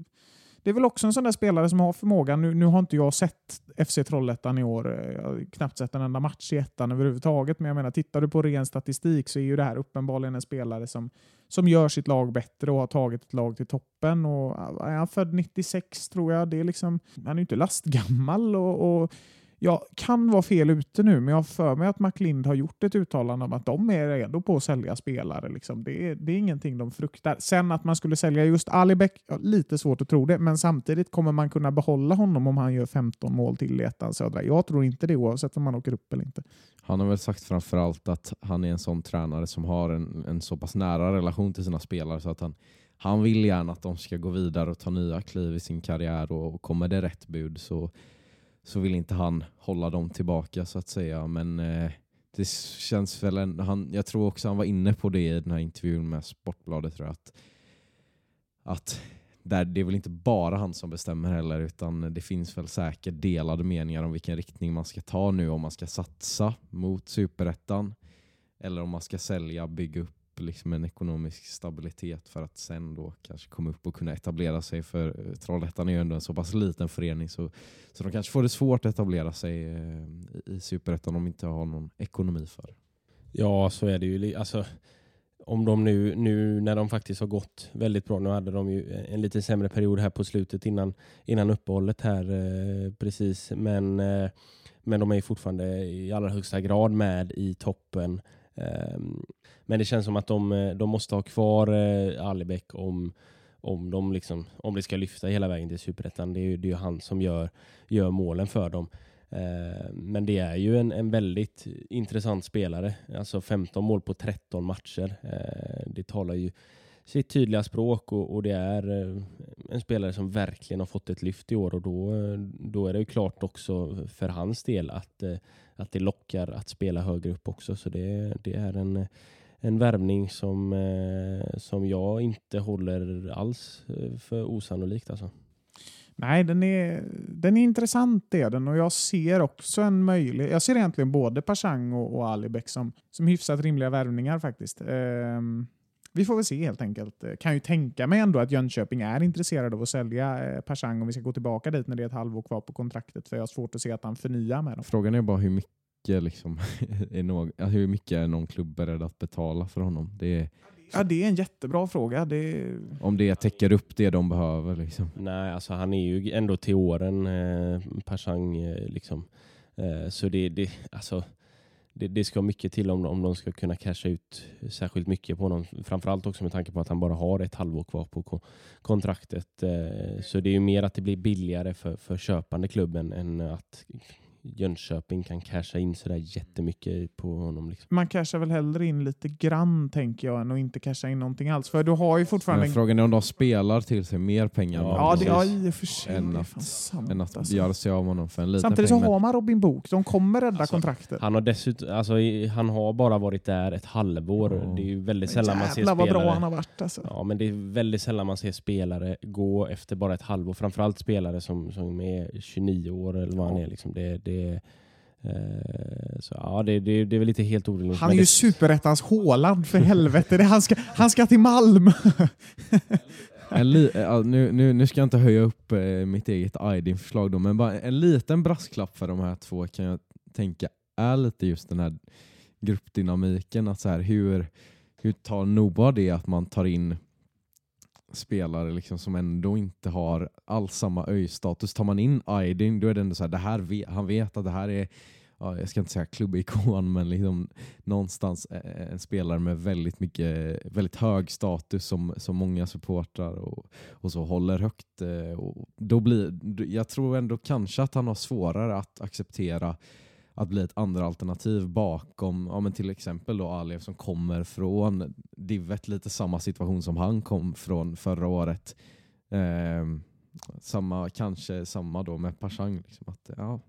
Speaker 5: det är väl också en sån där spelare som har förmågan. Nu, nu har inte jag sett FC Trollhättan i år. Jag har knappt sett en enda match i ettan överhuvudtaget. Men jag menar, tittar du på ren statistik så är ju det här uppenbarligen en spelare som, som gör sitt lag bättre och har tagit ett lag till toppen. Och, är han född 96 tror jag. Det är liksom, han är ju inte lastgammal. och, och jag kan vara fel ute nu, men jag har för mig att McLind har gjort ett uttalande om att de är redo på att sälja spelare. Liksom. Det, är, det är ingenting de fruktar. Sen att man skulle sälja just Alibek, ja, lite svårt att tro det, men samtidigt kommer man kunna behålla honom om han gör 15 mål till i ettan södra. Jag tror inte det oavsett om man åker upp eller inte.
Speaker 4: Han har väl sagt framförallt att han är en sån tränare som har en, en så pass nära relation till sina spelare så att han, han vill gärna att de ska gå vidare och ta nya kliv i sin karriär och, och kommer det rätt bud så så vill inte han hålla dem tillbaka så att säga. Men eh, det känns väl en, han, jag tror också han var inne på det i den här intervjun med Sportbladet tror jag, att, att där det är väl inte bara han som bestämmer heller utan det finns väl säkert delade meningar om vilken riktning man ska ta nu om man ska satsa mot superettan eller om man ska sälja, bygga upp liksom en ekonomisk stabilitet för att sen då kanske komma upp och kunna etablera sig för eh, Trollhättan är ju ändå en så pass liten förening så, så de kanske får det svårt att etablera sig eh, i superettan om de inte har någon ekonomi för.
Speaker 3: Ja, så är det ju. Alltså, om de nu, nu när de faktiskt har gått väldigt bra, nu hade de ju en lite sämre period här på slutet innan, innan uppehållet här eh, precis, men, eh, men de är ju fortfarande i allra högsta grad med i toppen. Ehm, men det känns som att de, eh, de måste ha kvar eh, Alibek om, om, de liksom, om det ska lyfta hela vägen till Superettan. Det är ju, det är han som gör, gör målen för dem. Ehm, men det är ju en, en väldigt intressant spelare. Alltså 15 mål på 13 matcher. Ehm, det talar ju sitt tydliga språk och, och det är eh, en spelare som verkligen har fått ett lyft i år och då, eh, då är det ju klart också för hans del att, eh, att det lockar att spela högre upp också. Så det, det är en, en värvning som, som jag inte håller alls för osannolikt. Alltså.
Speaker 5: Nej, den är, den är intressant är den och jag ser också en möjlighet. Jag ser egentligen både Pashang och, och Alibek som, som hyfsat rimliga värvningar faktiskt. Ehm, vi får väl se helt enkelt. Eh, Kan ju tänka mig ändå att Jönköping är intresserad av att sälja eh, Pashang om vi ska gå tillbaka dit när det är ett halvår kvar på kontraktet. För jag har svårt att se att han förnyar med dem.
Speaker 4: Frågan är bara hur mycket, liksom, är någon, hur mycket är någon klubb beredd att betala för honom? Det är,
Speaker 5: Ja, det är en jättebra fråga. Det,
Speaker 4: om det täcker upp det de behöver. Liksom.
Speaker 3: Nej, alltså han är ju ändå till åren, eh, Pashang. Eh, liksom. eh, så det, det, alltså, det, det ska mycket till om, om de ska kunna casha ut särskilt mycket på honom. Framförallt också med tanke på att han bara har ett halvår kvar på kontraktet. Eh, så det är ju mer att det blir billigare för, för köpande klubben än att Jönköping kan casha in sådär jättemycket på honom. Liksom.
Speaker 5: man cashar väl hellre in lite grann tänker jag än att inte casha in någonting alls. För du har ju fortfarande...
Speaker 4: Men frågan är om de spelar till sig mer pengar än
Speaker 3: Ja,
Speaker 5: ja, det,
Speaker 4: de-
Speaker 5: ja, i och för sig.
Speaker 4: Än
Speaker 5: är
Speaker 4: att-
Speaker 5: sant,
Speaker 4: än att
Speaker 5: alltså.
Speaker 4: göra sig av med honom för en liten
Speaker 5: Samtidigt så
Speaker 4: peng. men-
Speaker 5: har man Robin Book. De kommer rädda
Speaker 3: Alltså,
Speaker 5: kontraktet.
Speaker 3: Han har dessutom, alltså, han har bara varit där ett halvår.
Speaker 4: Ja.
Speaker 3: Det är ju väldigt sällan man ser
Speaker 5: Jävlar vad
Speaker 3: spelare.
Speaker 5: bra han har varit alltså.
Speaker 3: Ja, men det är väldigt sällan man ser spelare gå efter bara ett halvår. Framförallt spelare som, som är 29 år eller vad han är. Liksom. Det, det, eh, så, ja, det, det, det är väl lite helt orimligt.
Speaker 5: Han är ju
Speaker 3: det,
Speaker 5: superettans Håland för helvete. Det, han, ska, han ska till Malm.
Speaker 4: En li- nu, nu, nu ska jag inte höja upp eh, mitt eget Aydin-förslag då, men bara en liten brasklapp för de här två kan jag tänka är lite just den här gruppdynamiken. Att så här, hur, hur tar Noah det att man tar in spelare liksom som ändå inte har alls samma öjstatus. Tar man in Aydin då är det ändå så här, det här vet, han vet att det här är Ja, jag ska inte säga klubbikon, men liksom någonstans en spelare med väldigt mycket, väldigt hög status som, som många supportrar och, och så håller högt. Eh, och då blir, jag tror ändå kanske att han har svårare att acceptera att bli ett andra alternativ bakom ja, men till exempel då Alev som kommer från Divet, lite samma situation som han kom från förra året. Eh, samma, kanske samma då med Pashang. Liksom, att, ja,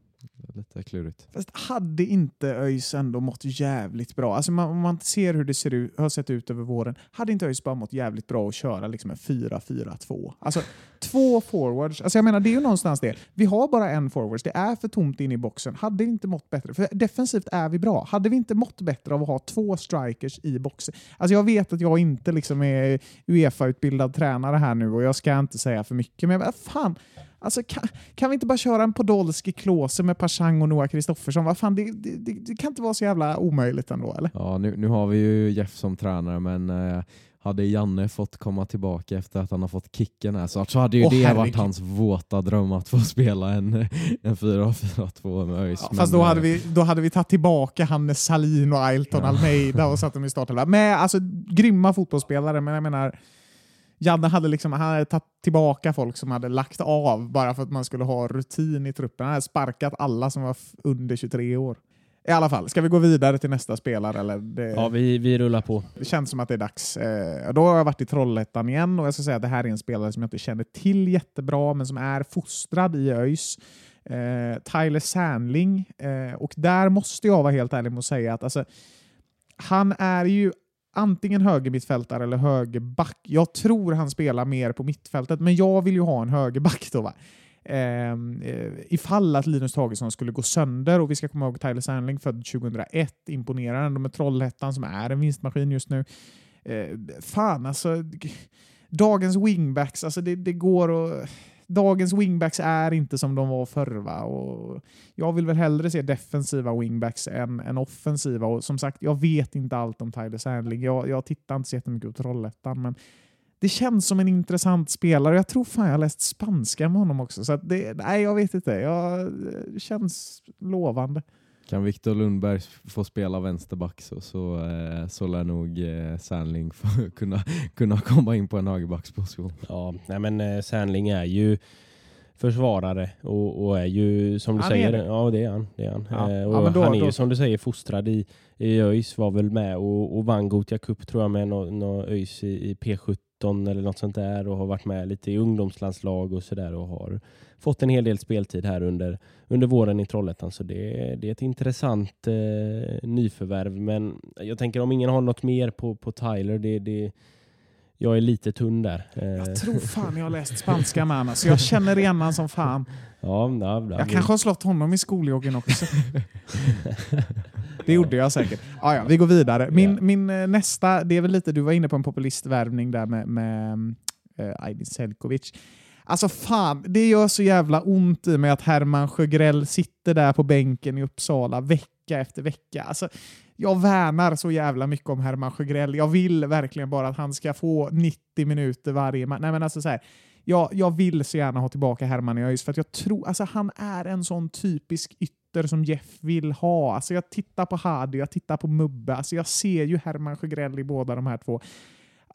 Speaker 4: lite klurigt.
Speaker 5: Fast hade inte ÖIS ändå mått jävligt bra? Alltså man, om man ser hur det ser ut, har sett ut över våren, hade inte ÖIS bara mått jävligt bra att köra liksom en 4-4-2? Alltså två forwards. Alltså jag menar, det är ju någonstans det. Vi har bara en forwards. Det är för tomt inne i boxen. Hade vi inte mått bättre? För defensivt är vi bra. Hade vi inte mått bättre av att ha två strikers i boxen? Alltså jag vet att jag inte liksom är Uefa-utbildad tränare här nu och jag ska inte säga för mycket, men vad fan. Alltså, kan, kan vi inte bara köra en Podolski Klose med Pashang och Noah Kristoffersson? Vad fan, det, det, det, det kan inte vara så jävla omöjligt ändå, eller?
Speaker 4: Ja, nu, nu har vi ju Jeff som tränare, men eh, hade Janne fått komma tillbaka efter att han har fått kicken här så, så hade ju
Speaker 5: Åh,
Speaker 4: det
Speaker 5: herregud.
Speaker 4: varit hans våta dröm att få spela en, en 4-4-2 med ÖIS.
Speaker 5: Ja, fast då hade,
Speaker 4: eh,
Speaker 5: vi, då hade vi tagit tillbaka Hannes Salin och Ailton
Speaker 4: Ja.
Speaker 5: Almeida och satt dem i startelvan. Men alltså, grymma fotbollsspelare, men jag menar, Janne hade, liksom, han hade tagit tillbaka folk som hade lagt av bara för att man skulle ha rutin i truppen. Han hade sparkat alla som var under 23 år. I alla fall, ska vi gå vidare till nästa spelare? Eller? Det,
Speaker 3: ja, vi, vi rullar på.
Speaker 5: det känns som att det är dags. Eh, då har jag varit i Trollhättan igen och jag ska säga att det här är en spelare som jag inte känner till jättebra, men som är fostrad i ÖIS. eh, Tyler Sandling. Eh, och där måste jag vara helt ärlig med att säga att alltså, han är ju antingen högermittfältare eller högerback. Jag tror han spelar mer på mittfältet, men jag vill ju ha en högerback då. Va? Ehm, eh, ifall att Linus Tagesson skulle gå sönder och vi ska komma ihåg Tyler Sandling född 2001, imponerar ändå med Trollhättan som är en vinstmaskin just nu. Eh, fan alltså, dagens wingbacks, alltså det, det går att... Dagens wingbacks är inte som de var förr. Va? Och jag vill väl hellre se defensiva wingbacks än, än offensiva. Och som sagt, jag vet inte allt om Tyler Sandling. Jag, jag tittar inte så jättemycket på Trollhättan, men det känns som en intressant spelare. Jag tror fan jag har läst spanska med honom också. Så att det, nej, jag vet inte. Jag, det känns lovande.
Speaker 4: Kan Viktor Lundberg få spela vänsterback så, så, eh, så lär nog eh, Sandling få kunna, kunna komma in på en högerbacksposition.
Speaker 3: Ja, nej men eh, Sandling är ju försvarare och, och är ju som du
Speaker 5: Han är
Speaker 3: säger,
Speaker 5: det.
Speaker 3: ja det är han. Det är han.
Speaker 5: Ja.
Speaker 3: Eh, och
Speaker 5: Ja, då-
Speaker 3: han är
Speaker 5: då-
Speaker 3: ju som du säger fostrad i, i ÖIS, var väl med och, och vann Gothia Cup tror jag med nå nå ÖIS i, i P17 eller något sånt där och har varit med lite i ungdomslandslag och sådär och har fått en hel del speltid här under, under våren i Trollhättan så det, det är ett intressant eh, nyförvärv men jag tänker om ingen har något mer på, på Tyler, det, det, jag är lite tunn där. Eh,
Speaker 5: Jag tror fan jag har läst spanska med honom, så jag känner igen honom som fan.
Speaker 3: ja, ja, ja,
Speaker 5: Jag kanske har slått honom i skoljoggen också. Det gjorde jag säkert. Ah, ja, vi går vidare. Min,
Speaker 3: Ja.
Speaker 5: min eh, nästa, det är väl lite, du var inne på en populistvärvning där med, med eh, Aydin Selkovic. Alltså fan, det gör så jävla ont i mig att Herman Sjögrell sitter där på bänken i Uppsala vecka efter vecka. Alltså, jag värnar så jävla mycket om Herman Sjögrell. Jag vill verkligen bara att han ska få 90 minuter varje match. Nej men alltså så här, jag, jag vill så gärna ha tillbaka Herman i ÖIS för att jag tror, alltså han är en sån typisk ytter som Jeff vill ha. Alltså jag tittar på Hadi, jag tittar på Mubbe, alltså jag ser ju Herman Sjögrell i båda de här två.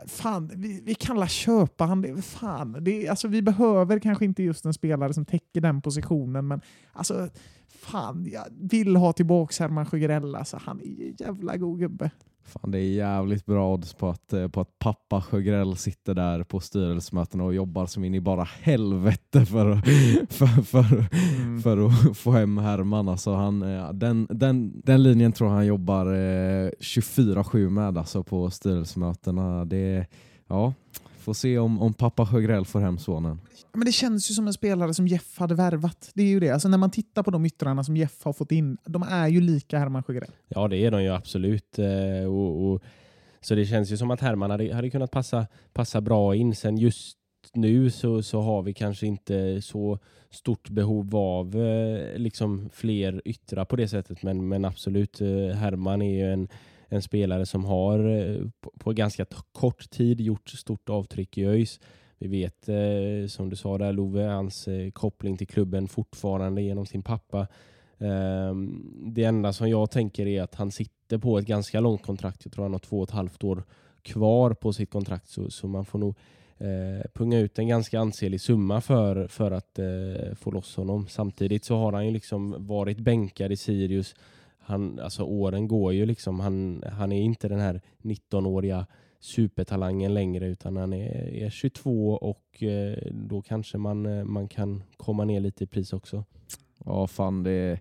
Speaker 5: Fan, vi, vi kan la köpa han. Det, fan, det, alltså vi behöver kanske inte just en spelare som täcker den positionen, men alltså fan, jag vill ha tillbaka Herman Sjögrell. Alltså, han är ju jävla god gubbe.
Speaker 4: Fan, det är jävligt bra odds på att, eh, på att pappa Sjögrell sitter där på styrelsemötena och jobbar som in i bara helvete för, för, för,
Speaker 5: Mm.
Speaker 4: för att få hem Herman. Alltså han, eh, den, den, den linjen tror han jobbar eh, 24-7 med alltså på styrelsemötena. Det, ja, får se om, om pappa Sjögrell får hem sonen.
Speaker 5: Men det känns ju som en spelare som Jeff hade värvat. Det är ju det. Alltså när man tittar på de yttrarna som Jeff har fått in, de är ju lika Herman Sjögrell.
Speaker 3: Ja, det är de ju absolut. Eh, och, och, så det känns ju som att Herman hade, hade kunnat passa, passa bra in. Sen just nu så, så har vi kanske inte så stort behov av eh, liksom fler yttrar på det sättet. Men, men absolut, eh, Herman är ju en, en spelare som har eh, på, på ganska kort tid gjort stort avtryck i ÖIS. Vi vet, eh, som du sa där Love, hans eh, koppling till klubben fortfarande genom sin pappa. Eh, Det enda som jag tänker är att han sitter på ett ganska långt kontrakt. Jag tror han har två och ett halvt år kvar på sitt kontrakt så, så man får nog eh, punga ut en ganska ansenlig summa för, för att eh, få loss honom. Samtidigt så har han ju liksom varit bänkad i Sirius. Han, alltså åren går ju liksom. Han, han är inte den här 19-åriga supertalangen längre utan han är, är 22 och eh, då kanske man, eh, man kan komma ner lite i pris också.
Speaker 4: Ja, fan det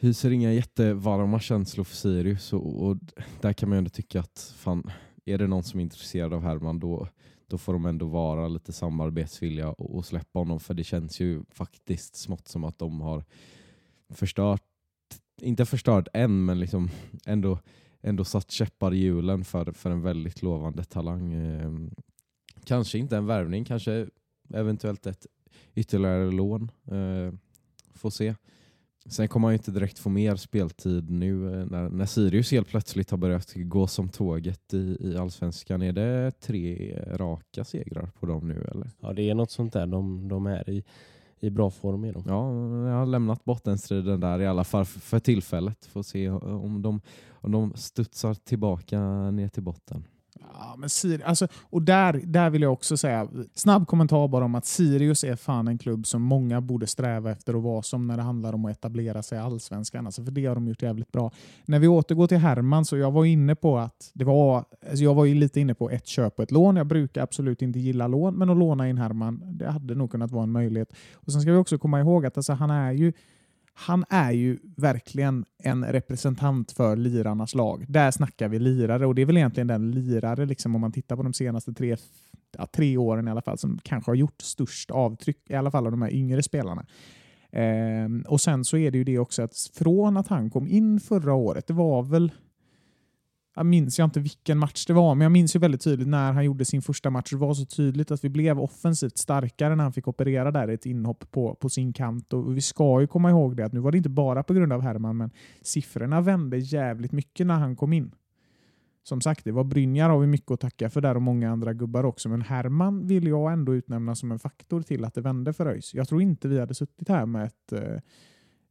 Speaker 4: hyser inga jättevarma känslor för Sirius och, och där kan man ju ändå tycka att fan, är det någon som är intresserad av Herman då, då får de ändå vara lite samarbetsvilliga och, och släppa honom för det känns ju faktiskt smått som att de har förstört, inte förstört än men liksom ändå, ändå satt käppar i hjulen för, för en väldigt lovande talang. Eh, Kanske inte en värvning, kanske eventuellt ett ytterligare lån. Eh, får se. Sen kommer han ju inte direkt få mer speltid nu eh, när, när Sirius helt plötsligt har börjat gå som tåget i, i Allsvenskan. Är det tre raka segrar på dem nu eller?
Speaker 3: Ja, det är något sånt där. De, de är i, i bra form. Är de.
Speaker 4: Ja, jag har lämnat bottenstriden där i alla fall för, för tillfället. Får se om de, om de studsar tillbaka ner till botten.
Speaker 5: Ja, men Sir alltså, och där, där vill jag också säga, snabb kommentar bara om att Sirius är fan en klubb som många borde sträva efter att vara som när det handlar om att etablera sig i allsvenskan. Alltså, för det har de gjort jävligt bra. När vi återgår till Herman så jag var inne på att det var, alltså jag var ju lite inne på ett köp och ett lån. Jag brukar absolut inte gilla lån, men att låna in Herman, det hade nog kunnat vara en möjlighet. Och Sen ska vi också komma ihåg att alltså, han är ju han är ju verkligen en representant för lirarnas lag. Där snackar vi lirare och det är väl egentligen den lirare, liksom, om man tittar på de senaste tre, ja, tre åren i alla fall, som kanske har gjort störst avtryck, i alla fall av de här yngre spelarna. Eh, och sen så är det ju det också att från att han kom in förra året, det var väl jag minns jag inte vilken match det var, men jag minns ju väldigt tydligt när han gjorde sin första match. Det var så tydligt att vi blev offensivt starkare när han fick operera där i ett inhopp på, på sin kant. Och vi ska ju komma ihåg det att nu var det inte bara på grund av Herman, men siffrorna vände jävligt mycket när han kom in. Som sagt, det var Brynjar har vi mycket att tacka för där och många andra gubbar också, men Herman vill jag ändå utnämna som en faktor till att det vände för ÖIS. Jag tror inte vi hade suttit här med ett eh,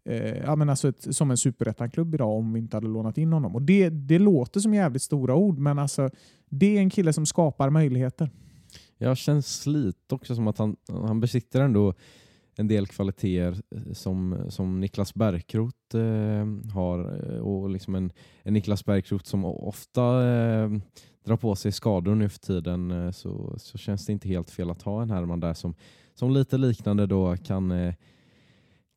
Speaker 5: eh, ja, men alltså ett, som en superettan-klubb idag om vi inte hade lånat in honom. Och det, det låter som jävligt stora ord, men alltså, det är en kille som skapar möjligheter.
Speaker 4: Jag känns lite också som att han, han besitter ändå en del kvaliteter eh, som, som Niklas Bärkroth eh, har. Eh, och liksom en, en Niklas Bärkroth som ofta eh, drar på sig skador nu för tiden eh, så, så känns det inte helt fel att ha en Herman där som, som lite liknande då kan eh,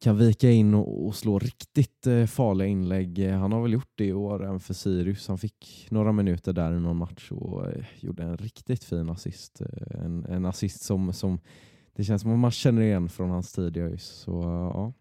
Speaker 4: kan vika in och, och slå riktigt eh, farliga inlägg. Eh, han har väl gjort det i år även för Sirius. Han fick några minuter där i någon match och eh, gjorde en riktigt fin assist. Eh, en, en assist som, som det känns som att man känner igen från hans tid i ÖIS. Så eh, ja,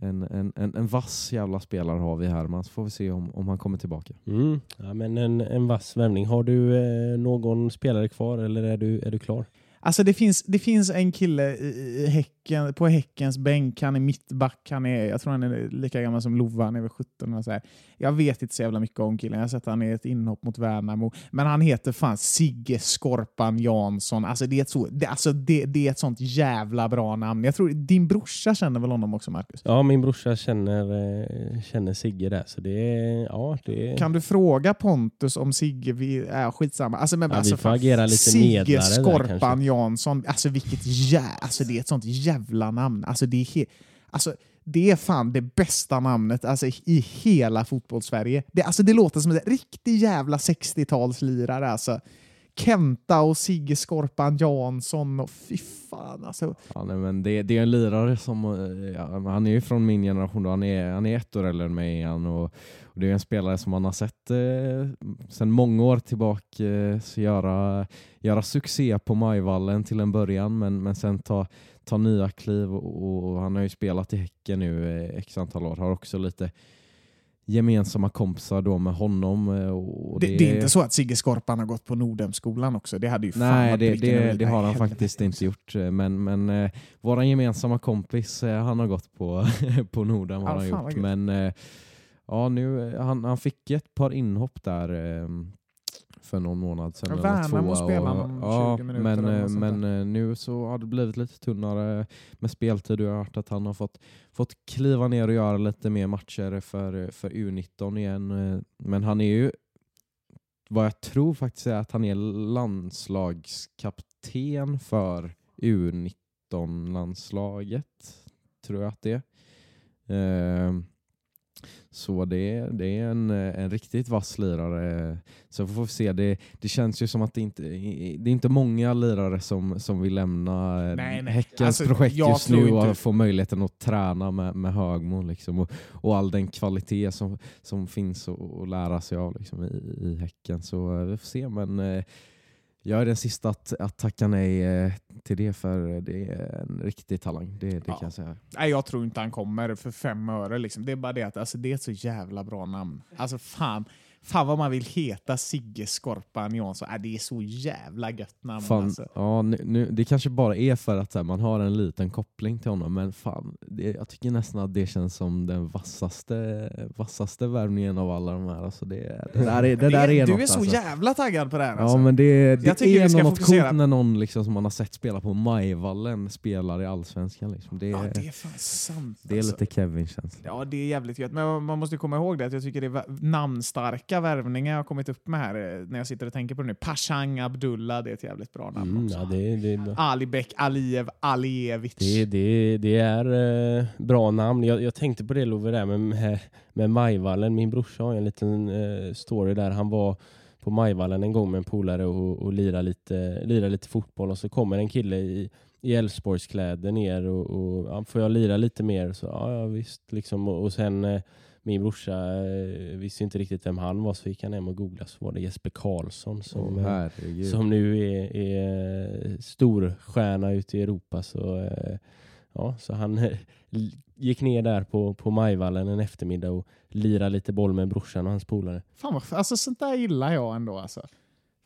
Speaker 4: en, en, en, en vass jävla spelare har vi här. Man får vi se om, om han kommer tillbaka.
Speaker 3: Mm. Ja, men en, en vass värvning. Har du eh, någon spelare kvar eller är du, är du klar?
Speaker 5: Alltså det finns, det finns en kille i, häcken, på Häckens bänk, han är mittback, han är, jag tror han är lika gammal som Lova, han är väl 17 och så här. Jag vet inte så jävla mycket om killen, jag har sett han är ett inhopp mot Värnamo, men han heter fan Sigge Skorpan Jansson. Alltså det är ett, så, det, alltså det, det är ett sånt jävla bra namn. Jag tror din brorsa känner väl honom också, Marcus?
Speaker 3: Ja, min brorsa känner, eh, känner Sigge där. Så det ja, det.
Speaker 5: Kan du fråga Pontus om Sigge, vi, äh, skitsamma. Alltså, men,
Speaker 3: Ja, vi
Speaker 5: alltså,
Speaker 3: får
Speaker 5: fan,
Speaker 3: agera lite
Speaker 5: Sigge
Speaker 3: medlare där
Speaker 5: Skorpan
Speaker 3: kanske.
Speaker 5: Jansson, alltså vilket jä... alltså det är ett sånt jävla namn. Alltså det är, he... alltså, det är fan det bästa namnet alltså, i hela fotbollssverige. Det, alltså, det låter som en riktig jävla 60-talslirare. Alltså. Kenta och Sigge Skorpan Jansson och fy fan alltså.
Speaker 4: Ja, nej, men det, det är en lirare som, eh, ja, han är ju från min generation, då. Han, är, han är ett år äldre än mig igen, och, och det är en spelare som man har sett eh, sedan många år tillbaka eh, så göra, göra succé på Majvallen till en början men, men sen ta, ta nya kliv och, och han har ju spelat i Häcken nu eh, x antal år, har också lite gemensamma kompisar då med honom. eh, Och
Speaker 5: Det, det är inte så att Sigge Skorpan har gått på Nordhemskolan också. Det hade ju
Speaker 4: Nej, det, det, det har han faktiskt inte gjort. eh, Men, men eh, vår gemensamma kompis, eh, han har gått på, på Norden. Har
Speaker 5: Ja,
Speaker 4: han gjort. Men eh, ja, nu, eh, han, han fick ett par inhopp där för någon månad sedan.
Speaker 5: Värnamo spelar
Speaker 4: och-
Speaker 5: någon
Speaker 4: ja,
Speaker 5: 20 minuter
Speaker 4: Men,
Speaker 5: eller
Speaker 4: eh, men eh, nu så har det blivit lite tunnare med speltid. Jag har hört att han har fått, fått kliva ner och göra lite mer matcher för, för U19 igen. eh, Men han är ju vad jag tror faktiskt är att han är landslagskapten för U19-landslaget. Tror jag att det är. Så det, det är en, en riktigt vass lirare. Så får vi se. Det, det känns ju som att det inte det är inte många lirare som, som vill lämna
Speaker 5: Nej, nej.
Speaker 4: Häckens
Speaker 5: Alltså,
Speaker 4: projekt just nu och
Speaker 5: inte-
Speaker 4: få möjligheten att träna med, med Högmo liksom, och, och all den kvalitet som, som finns att att lära sig av liksom, i, i Häcken. Så eh, vi får se. Men eh, jag är den sista att, att tacka nej eh, till det för det är en riktig talang. Det, det
Speaker 5: Ja.
Speaker 4: kan jag säga.
Speaker 5: Nej, jag tror inte han kommer för fem öre. Liksom. Det är bara det att alltså, det är ett så jävla bra namn. Alltså fan, fan vad man vill heta Sigge Skorpan Jansson. Äh, det är så jävla gött namn.
Speaker 4: Fan,
Speaker 5: Alltså.
Speaker 4: ja, nu, nu, det kanske bara är för att så här, man har en liten koppling till honom, men fan, det, jag tycker nästan att det känns som den vassaste, vassaste värvningen av alla de här. Alltså det, det där är, det där är
Speaker 5: du
Speaker 4: något,
Speaker 5: är så
Speaker 4: alltså.
Speaker 5: jävla taggad på det här.
Speaker 4: Ja
Speaker 5: Alltså.
Speaker 4: men det, det
Speaker 5: Jag tycker vi
Speaker 4: är
Speaker 5: ska
Speaker 4: något coolt när någon liksom, som man har sett spela på Majvallen spelar i Allsvenskan. Liksom. Det,
Speaker 5: ja,
Speaker 4: det,
Speaker 5: det är fan sant.
Speaker 4: är
Speaker 5: alltså.
Speaker 4: lite Kevin-känsla.
Speaker 5: Ja, det är jävligt gött. Men man måste komma ihåg det att jag tycker det är namnstarka vilka värvningar jag har kommit upp med här eh, när jag sitter och tänker på det nu. Pashang Abdullah, det är ett jävligt bra namn
Speaker 3: Mm,
Speaker 5: också.
Speaker 3: ja, det, det.
Speaker 5: Alibek Aliyev Alijevic.
Speaker 3: Det, det, det är eh, bra namn. Jag, jag tänkte på det Love, där med, med, Majvallen. Min brorsa har en liten eh, story där. Han var på Majvallen en gång med en polare och, och lirade, lite, lirade lite fotboll och så kommer en kille i i Elfsborgskläder ner och, och ja, får jag lira lite mer? Så ja, ja visst. Liksom. Och, och sen eh, min brorsa eh, visste inte riktigt vem han var så gick han hem och googlade så var det Jesper Karlsson som, eh,
Speaker 4: herregud.
Speaker 3: som nu är, är storstjärna ute i Europa. Så, eh, ja, så han eh, gick ner där på, på Majvallen en eftermiddag och lirade lite boll med brorsan och hans polare.
Speaker 5: Fan vad, alltså sånt där gillar jag ändå. Alltså.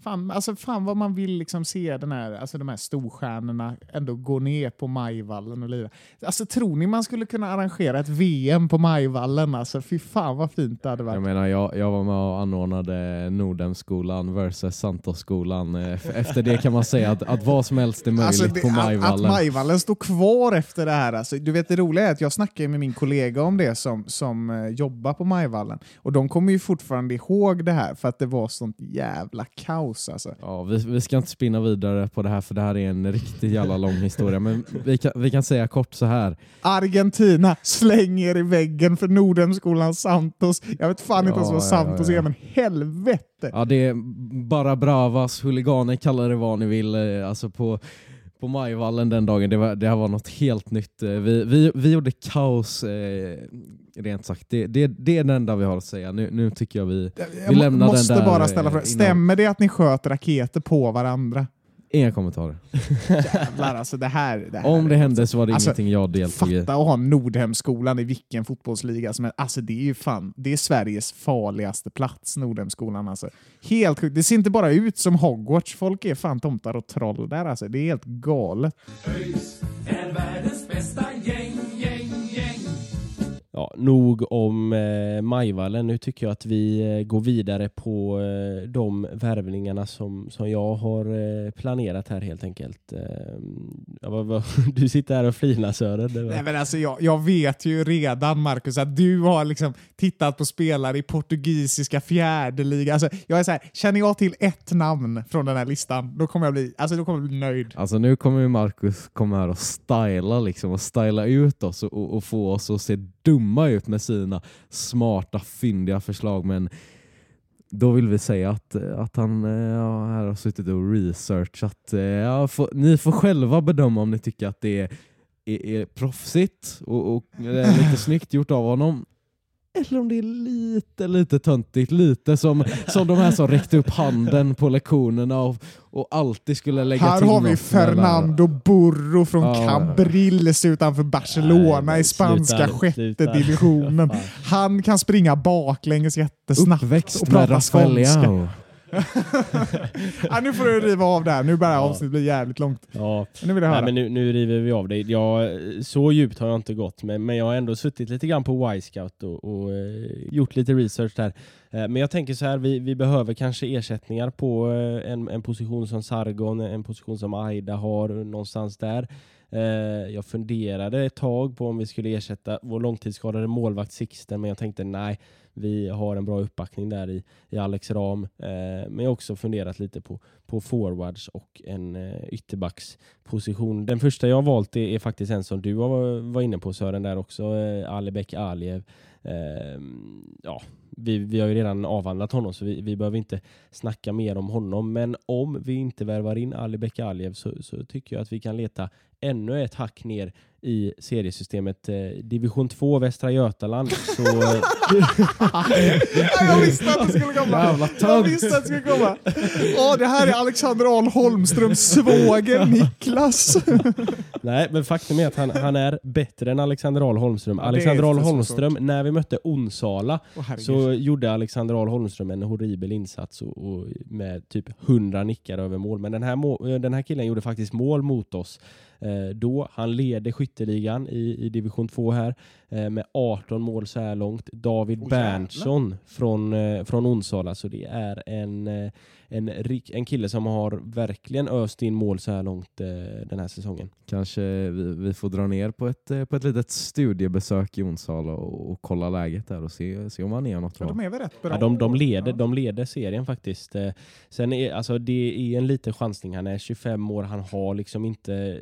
Speaker 5: Fan, alltså, fan vad man vill liksom se den här, alltså, de här storstjärnorna ändå gå ner på Majvallen och lira. Alltså, tror ni man skulle kunna arrangera ett VM på Majvallen? Alltså, fy fan vad fint det hade varit.
Speaker 4: Jag menar, jag, jag var med och anordnade Nordhemskolan versus Santosskolan. Eh, Efter det kan man säga att, att vad som helst är möjligt
Speaker 5: Alltså, det-
Speaker 4: på
Speaker 5: att, att
Speaker 4: Majvallen.
Speaker 5: Majvallen står kvar efter det här. Alltså, du vet det roliga är att jag snackade med min kollega om det som, som eh, jobbar på Majvallen. Och de kommer ju fortfarande ihåg det här för att det var sånt jävla kaos. Alltså.
Speaker 4: Ja, vi, vi ska inte spinna vidare på det här för det här är en riktigt jävla lång historia. Men vi kan, vi kan säga kort så här.
Speaker 5: Argentina, släng er i väggen för Nordhemskolan Santos. Jag vet fan inte ens
Speaker 4: Ja,
Speaker 5: vad
Speaker 4: ja,
Speaker 5: Santos
Speaker 4: ja.
Speaker 5: är, men helvete!
Speaker 4: Ja, det är bara bravas, huliganer, kalla det vad ni vill. eh, Alltså på, på Majvallen den dagen, det var, det här var något helt nytt. Eh, Vi, vi, vi gjorde kaos, eh, rent sagt. Det, det, det är det enda vi har att säga. Nu, nu tycker jag vi...
Speaker 5: Jag
Speaker 4: Vi lämnar den
Speaker 5: måste
Speaker 4: där,
Speaker 5: bara ställa
Speaker 4: eh,
Speaker 5: frågan,
Speaker 4: innan-
Speaker 5: stämmer det att ni sköt raketer på varandra?
Speaker 4: Inga kommentarer.
Speaker 5: Jävlar alltså, det här... Det här
Speaker 4: Om det hände så var det
Speaker 5: Alltså,
Speaker 4: ingenting jag deltog i.
Speaker 5: Fatta att ha Nordhemskolan i vilken fotbollsliga som helst. Alltså det är ju fan, det är Sveriges farligaste plats, Nordhemskolan. Alltså. Helt sjukt. Det ser inte bara ut som Hogwarts. Folk är fan tomtar och troll där alltså. Det är helt galet.
Speaker 3: Ja, nog om eh, Majvallen. Nu tycker jag att vi eh, går vidare på eh, de värvningarna som, som jag har eh, planerat här helt enkelt. Eh, ja, vad, vad, du sitter här och flinar Sören.
Speaker 5: Nej, men alltså, jag, jag vet ju redan Marcus att du har liksom tittat på spelare i portugisiska fjärdeliga. Alltså, jag är så här, känner jag till ett namn från den här listan, då kommer jag bli, alltså, då kommer jag bli nöjd.
Speaker 4: Alltså nu kommer ju Marcus komma här och styla liksom och styla ut oss och, och, och få oss att se dumma ut med sina smarta, fyndiga förslag. Men då vill vi säga att, att han eh, ja, här har suttit och researchat. Eh, ja, får, ni får själva bedöma om ni tycker att det är, är, är proffsigt och, och eh, lite snyggt gjort av honom. Eller om det är lite, lite töntigt. Lite som, som de här som räckte upp handen på lektionerna och, och alltid skulle lägga
Speaker 5: Här
Speaker 4: till
Speaker 5: har vi Fernando Burro från
Speaker 4: Ja.
Speaker 5: Cabriles utanför Barcelona
Speaker 3: Nej,
Speaker 5: i spanska
Speaker 3: sluta,
Speaker 5: sjätte
Speaker 3: sluta.
Speaker 5: divisionen. Han kan springa baklänges jättesnabbt
Speaker 4: Uppväxt
Speaker 5: och prata skånska. Ja, nu får du riva av där. Nu börjar
Speaker 3: Ja.
Speaker 5: avsnittet bli jävligt långt.
Speaker 3: Ja,
Speaker 5: Nu vill jag höra.
Speaker 3: Nej, men nu, nu river vi av det. Jag, så djupt har jag inte gått, men, men jag har ändå suttit lite grann på Y-scout och, och eh, gjort lite research där. Eh, men jag tänker så här, vi, vi behöver kanske ersättningar på eh, en, en position som Sargon, en position som Aida har någonstans där. Eh, jag funderade ett tag på om vi skulle ersätta vår långtidsskadade målvakt Sixten, men jag tänkte nej, vi har en bra uppbackning där i, i Alex Ram. Eh, men jag har också funderat lite på, på forwards och en eh, ytterbacksposition. Den första jag har valt är, är faktiskt en som du var, var inne på Sören där också, eh, Alibek Aliev. Eh, ja, vi, vi har ju redan avhandlat honom så vi, vi behöver inte snacka mer om honom. Men om vi inte värvar in Alibek Aliev så, så tycker jag att vi kan leta ännu ett hack ner i seriesystemet. Eh, Division 2 Västra Götaland. Så, eh,
Speaker 5: jag visste att det skulle komma!
Speaker 4: Jävla
Speaker 5: Jag visste att det skulle komma! Åh, det här är Alexander Ahl Holmströms svåger Niklas!
Speaker 3: Nej, men faktum är att han, han är bättre än Alexander Ahl Holmström.
Speaker 5: Ja,
Speaker 3: Alexander Ahl Holmström, när vi mötte Onsala
Speaker 5: herregud.
Speaker 3: så gjorde Alexander Ahl Holmström en horribel insats och, och med typ 100 nickar över mål. Men den här, må, den här killen gjorde faktiskt mål mot oss. Eh, då han leder skytte skytteligan i, i division 2 här eh, med 18 mål så här långt. David
Speaker 5: Åh,
Speaker 3: Berntsson från, eh, från Onsala, så det är en, en, rik- en kille som har verkligen öst in mål så här långt eh, den här säsongen.
Speaker 4: Kanske vi, vi får dra ner på ett, eh, på ett litet studiebesök i Onsala och, och kolla läget där och se, se om han är något
Speaker 5: Ja, de är väl rätt bra?
Speaker 3: Ja, de, de, leder,
Speaker 5: Ja.
Speaker 3: de leder serien faktiskt. Eh, Sen är, alltså, det är en liten chansning. Han är 25 år, han har liksom inte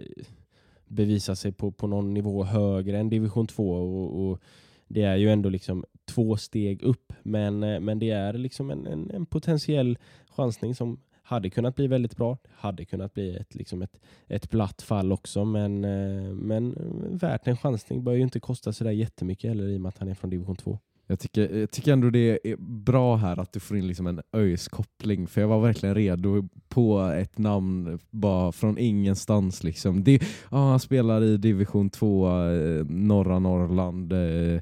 Speaker 3: bevisat sig på, på någon nivå högre än division 2 och, och det är ju ändå liksom två steg upp. Men, eh, men det är liksom en, en, en potentiell chansning som hade kunnat bli väldigt bra. Hade kunnat bli ett, liksom ett, ett platt fall också, men, eh, men eh, värt en chansning. Bör ju inte kosta sådär jättemycket heller i och med att han är från division 2.
Speaker 4: Jag tycker, jag tycker ändå det är bra här att du får in liksom en ÖIS-koppling, för jag var verkligen redo på ett namn bara från ingenstans. Liksom. Det, ja, han spelar i division 2, eh, norra Norrland, eh,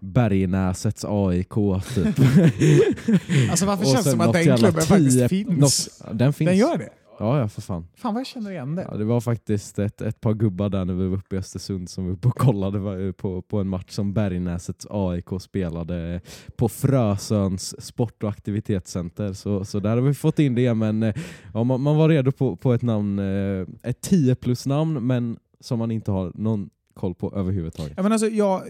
Speaker 4: Bergnäsets AIK typ.
Speaker 5: Alltså varför känns det som att den klubben faktiskt finns?
Speaker 4: något- den finns.
Speaker 5: Den gör det?
Speaker 4: Ja, ja för fan.
Speaker 5: Fan vad jag känner igen det.
Speaker 4: Ja, det var faktiskt ett, ett par gubbar där när vi var uppe i Östersund som vi var uppe och kollade på, på en match som Bergnäsets AIK spelade på Frösöns sport och aktivitetscenter. Så, så där har vi fått in det, men eh, ja, man, man var redo på, på ett namn, eh, ett 10 plus namn, men som man inte har någon koll på överhuvudtaget.
Speaker 5: Ja, men alltså, jag,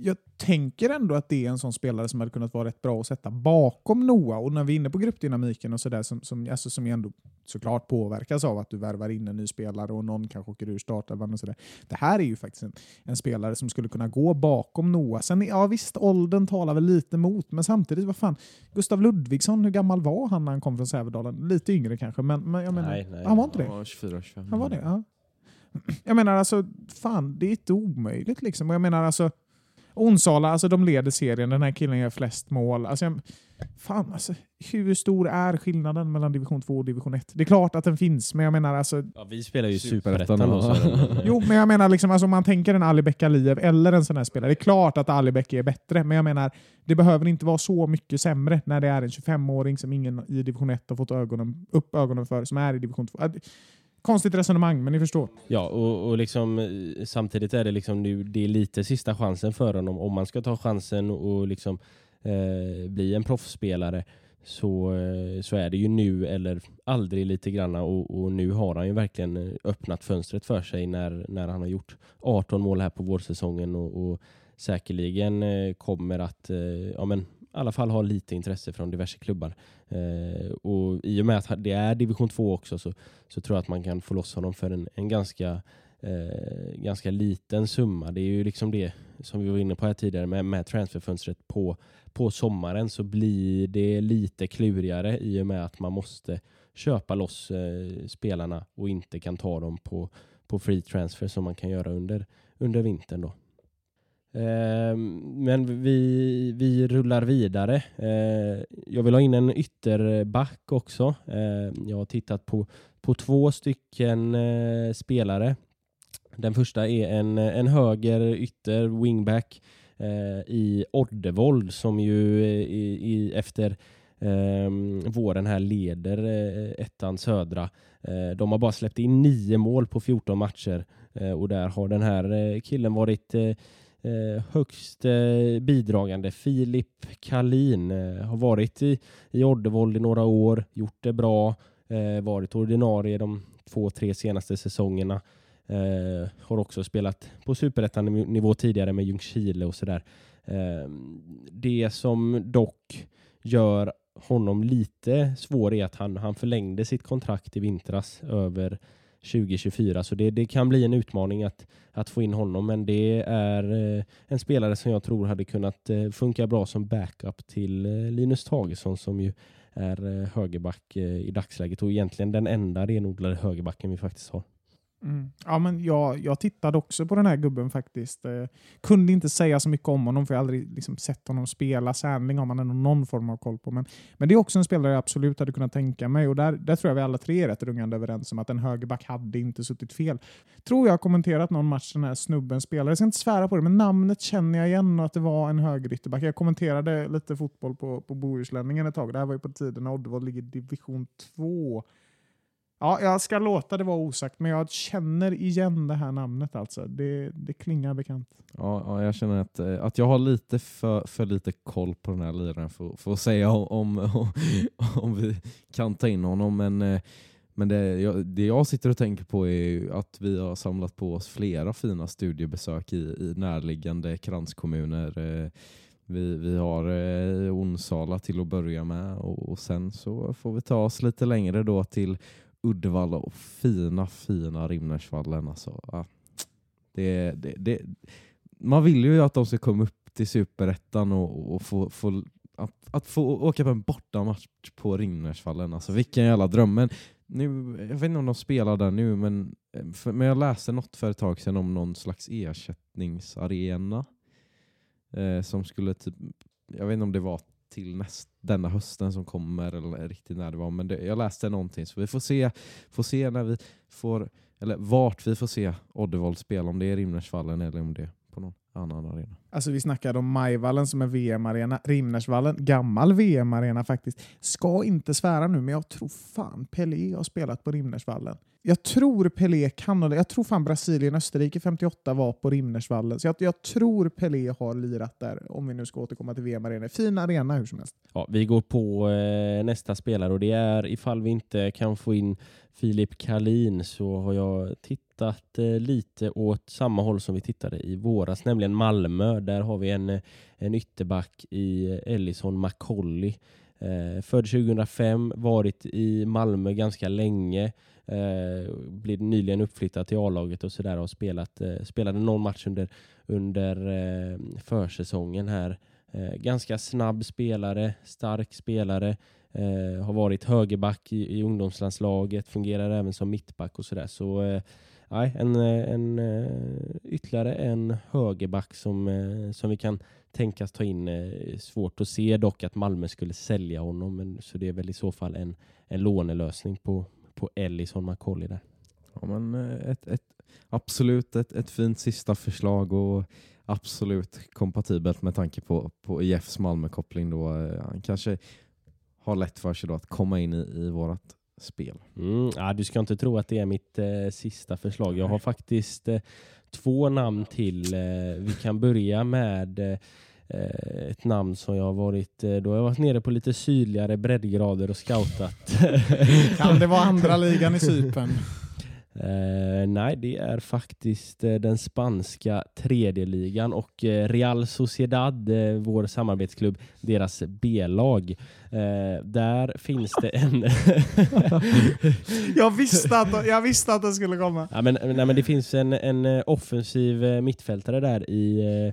Speaker 5: jag tänker ändå att det är en sån spelare som hade kunnat vara rätt bra att sätta bakom Noah. Och när vi är inne på gruppdynamiken och sådär som, som, alltså, som ju ändå såklart påverkas av att du värvar in en ny spelare och någon kanske åker ur startelvan och sådär. Det här är ju faktiskt en, en spelare som skulle kunna gå bakom Noah. Sen, ja visst, åldern talar väl lite emot, men samtidigt, vad fan, Gustav Ludvigsson, hur gammal var han när han kom från Sävedalen? Lite yngre kanske, men, men jag menar,
Speaker 3: Nej, nej.
Speaker 5: han var inte det?
Speaker 4: Ja, 24-25.
Speaker 5: Han var det, ja. Jag menar alltså, fan, det är inte omöjligt liksom. Och jag menar alltså, Onsala, alltså de leder serien, den här killen gör flest mål. Alltså, jag, fan alltså, hur stor är skillnaden mellan division 2 och division 1? Det är klart att den finns, men jag menar alltså,
Speaker 3: Ja, vi spelar ju
Speaker 4: Superettan,
Speaker 5: jo, men jag menar liksom, alltså, om man tänker en Ali Aliyev eller en sån här spelare, det är klart att Ali Bek är bättre, men jag menar, det behöver inte vara så mycket sämre när det är en 25-åring som ingen i division 1 har fått ögonen, upp ögonen för, som är i division 2. Konstigt resonemang, men ni förstår.
Speaker 3: Ja, och, och liksom, eh, samtidigt är det liksom nu, det är lite sista chansen för honom. Om man ska ta chansen och liksom, eh, bli en proffsspelare så, eh, så är det ju nu eller aldrig lite granna och, och nu har han ju verkligen eh, öppnat fönstret för sig när, när han har gjort 18 mål här på vårsäsongen och, och säkerligen kommer att eh, ja, men, i alla fall ha lite intresse från diverse klubbar. Eh, och I och med att det är division 2 också så, så tror jag att man kan få loss honom för en, en ganska, eh, ganska liten summa. Det är ju liksom det som vi var inne på här tidigare med, med transferfönstret på, på sommaren så blir det lite klurigare i och med att man måste köpa loss eh, spelarna och inte kan ta dem på, på free transfer som man kan göra under, under vintern. Då. Ehm, men vi, vi rullar vidare. Eh, jag vill ha in en ytterback också. Eh, jag har tittat på, på två stycken eh, spelare. Den första är en, en höger ytter, wingback, eh, i Oddevold som ju eh, i, i, efter eh, våren här leder eh, ettan södra. Eh, de har bara släppt in nio mål på 14 matcher eh, och där har den här eh, killen varit eh, eh, högst eh, bidragande. Filip Kalin eh, har varit i, i Oddevold i några år, gjort det bra, eh, varit ordinarie de två, tre senaste säsongerna. Eh, har också spelat på superettan-nivå tidigare med Ljungskile och sådär. Eh, det som dock gör honom lite svår är att han, han förlängde sitt kontrakt i vintras över 2024 så det, det kan bli en utmaning att, att få in honom. Men det är eh, en spelare som jag tror hade kunnat eh, funka bra som backup till eh, Linus Tagesson som ju är eh, högerback eh, i dagsläget. Och egentligen den enda renodlade högerbacken vi faktiskt har.
Speaker 5: Mm. Ja, men jag, jag tittade också på den här gubben faktiskt. Eh, kunde inte säga så mycket om honom för jag har aldrig liksom, sett honom spela. Sandling har man ändå någon form av koll på. Men, men det är också en spelare jag absolut hade kunnat tänka mig och där, där tror jag vi alla tre är rätt rungande överens om att en högerback hade inte suttit fel. Tror jag har kommenterat någon match den här snubben spelade. Jag ska inte svära på det, men namnet känner jag igen och att det var en högerytterback. Jag kommenterade lite fotboll på, på Bohuslänningen ett tag. Det här var ju på tiden när Oddevall ligger i division 2. Ja, jag ska låta det vara osagt, men jag känner igen det här namnet alltså. Det, det klingar bekant.
Speaker 4: Ja, ja, jag känner att, eh, att jag har lite för, för lite koll på den här liraren för, för att säga om, om, om vi kan ta in honom. Men, eh, men det, jag, det jag sitter och tänker på är ju att vi har samlat på oss flera fina studiebesök i, i närliggande kranskommuner. Eh, vi, vi har eh, Onsala till att börja med och, och sen så får vi ta oss lite längre då till Uddevalla och fina, fina Rimnersvallen. Alltså, ja, det, det, det, man vill ju att de ska komma upp till superettan och, och få, få, att, att få åka på en bortamatch på Rimnersvallen. Alltså, vilken jävla dröm. Men nu, jag vet inte om de spelar där nu, men, för, men jag läste något för ett tag sedan om någon slags ersättningsarena eh, som skulle typ, jag vet inte om det var till näst, denna hösten som kommer eller riktigt när det var, men det, jag läste någonting så vi får se, får se när vi får, eller vart vi får se Oddevold spela, om det är Rimnersvallen eller om det är på någon annan arena.
Speaker 5: Alltså vi snackade om Majvallen som är VM-arena. Rimnersvallen, gammal VM-arena faktiskt. Ska inte svära nu, men jag tror fan Pelé har spelat på Rimnersvallen. Jag tror Pelé kan, jag tror fan Brasilien, Österrike 58 var på Rimnersvallen. Så jag, jag tror Pelé har lirat där, om vi nu ska återkomma till VM-arena. Fin arena hur som helst.
Speaker 3: Ja, vi går på eh, nästa spelare och det är ifall vi inte kan få in Filip Kalin så har jag tittat eh, lite åt samma håll som vi tittade i våras, nämligen Malmö. Där har vi en, en ytterback i Ellison McCauley. Eh, född 2005, varit i Malmö ganska länge. Eh, blev nyligen uppflyttad till A-laget och sådär och spelat, eh, spelade någon match under, under eh, försäsongen här. Eh, ganska snabb spelare, stark spelare. Eh, har varit högerback i, i ungdomslandslaget, fungerar även som mittback och sådär. Så eh, nej, en, eh, en, eh, ytterligare en högerback som, eh, som vi kan tänkas ta in. Svårt att se dock att Malmö skulle sälja honom, men, så det är väl i så fall en, en lånelösning på, på Ellison McCauley där.
Speaker 4: Ja, men ett, ett, absolut ett, ett fint sista förslag och absolut kompatibelt med tanke på, på Jeffs Malmö-koppling. Då. Han kanske har lätt för sig då att komma in i, i vårt spel.
Speaker 3: Mm, ja, du ska inte tro att det är mitt eh, sista förslag. Jag har faktiskt eh, två namn till. Eh, vi kan börja med eh, ett namn som jag har varit, eh, då har jag varit nere på lite sydligare breddgrader och scoutat.
Speaker 5: Kan det vara andra ligan i Cypern?
Speaker 3: Eh, nej, det är faktiskt eh, den spanska tredje ligan och eh, Real Sociedad, eh, vår samarbetsklubb, deras B-lag. Eh, där finns det en...
Speaker 5: Jag visste att, jag visste att det skulle komma.
Speaker 3: ja, men, nej, men det finns en, en eh, offensiv mittfältare där i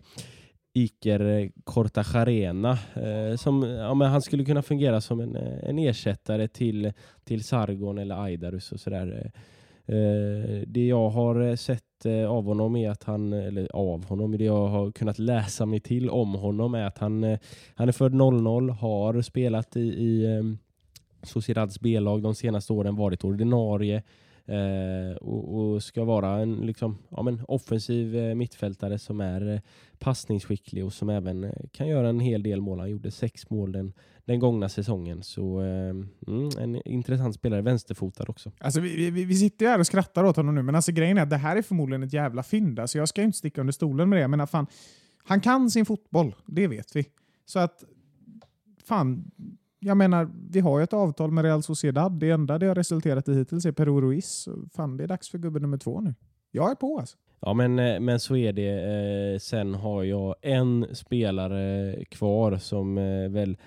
Speaker 3: Iker Cortajarena. Eh, som, ja, men han skulle kunna fungera som en, en ersättare till, till Sargon eller Aidarus och sådär. Eh, Eh, det jag har eh, sett eh, av honom är att han, eller av honom, det jag har kunnat läsa mig till om honom är att han, eh, han är född 00, har spelat i, i ehm, Sociedads B-lag de senaste åren, varit ordinarie eh, och, och ska vara en liksom, ja, men offensiv eh, mittfältare som är passningsskicklig och som även kan göra en hel del mål. Han gjorde sex mål den, den gångna säsongen. Så eh, mm, en intressant spelare, vänsterfotad också.
Speaker 5: Alltså, vi, vi, vi sitter ju här och skrattar åt honom nu, men alltså, grejen är att det här är förmodligen ett jävla fynd. Alltså, jag ska inte sticka under stolen med det, men fan, han kan sin fotboll, det vet vi. Så att, fan, jag menar, vi har ju ett avtal med Real Sociedad. Det enda det har resulterat i hittills är Peru Ruiz. Fan, det är dags för gubbe nummer två nu. Jag är på alltså.
Speaker 3: Ja men, eh, men så är det. Eh, sen har jag en spelare kvar som eh, väl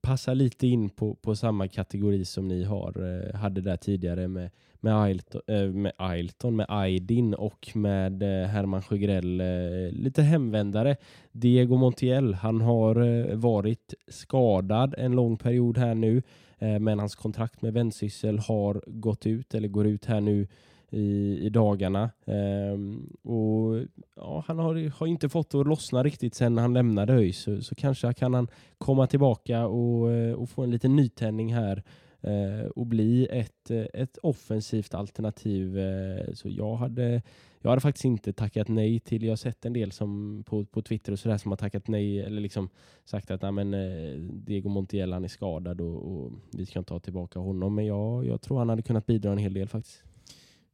Speaker 3: passar lite in på, på samma kategori som ni har, eh, hade där tidigare med, med, Ailton, eh, med Ailton, med Aydin och med eh, Herman Sjögrell. Eh, lite hemvändare. Diego Montiel, han har eh, varit skadad en lång period här nu, eh, men hans kontrakt med vändsyssel har gått ut, eller går ut här nu i, i dagarna. Ehm, och ja, Han har, har inte fått det att lossna riktigt sen han lämnade ÖIS så, så kanske kan han komma tillbaka och, eh, och få en liten nytändning här eh, och bli ett, eh, ett offensivt alternativ. Eh, så jag hade, jag hade faktiskt inte tackat nej till, jag har sett en del som på, på Twitter och sådär som har tackat nej eller liksom sagt att men, Diego Montiel han är skadad och, och vi ska inte ta tillbaka honom. Men jag, jag tror han hade kunnat bidra en hel del faktiskt.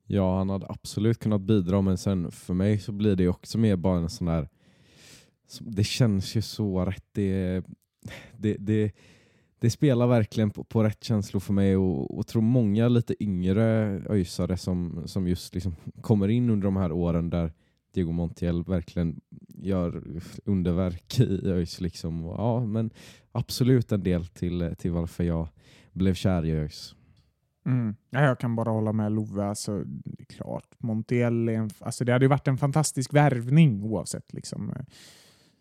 Speaker 4: Ja, han hade absolut kunnat bidra, men sen för mig så blir det också mer bara en sån där... Det känns ju så rätt. Det, det, det, det spelar verkligen på, på rätt känslor för mig och, och tror många lite yngre öjsare som, som just liksom kommer in under de här åren där Diego Montiel verkligen gör underverk i ÖIS. Liksom. Ja, men absolut en del till, till varför jag blev kär i ÖIS.
Speaker 5: Mm. Ja, jag kan bara hålla med Love. Alltså, det är klart, Montiel är en, alltså, det hade ju varit en fantastisk värvning oavsett. Liksom.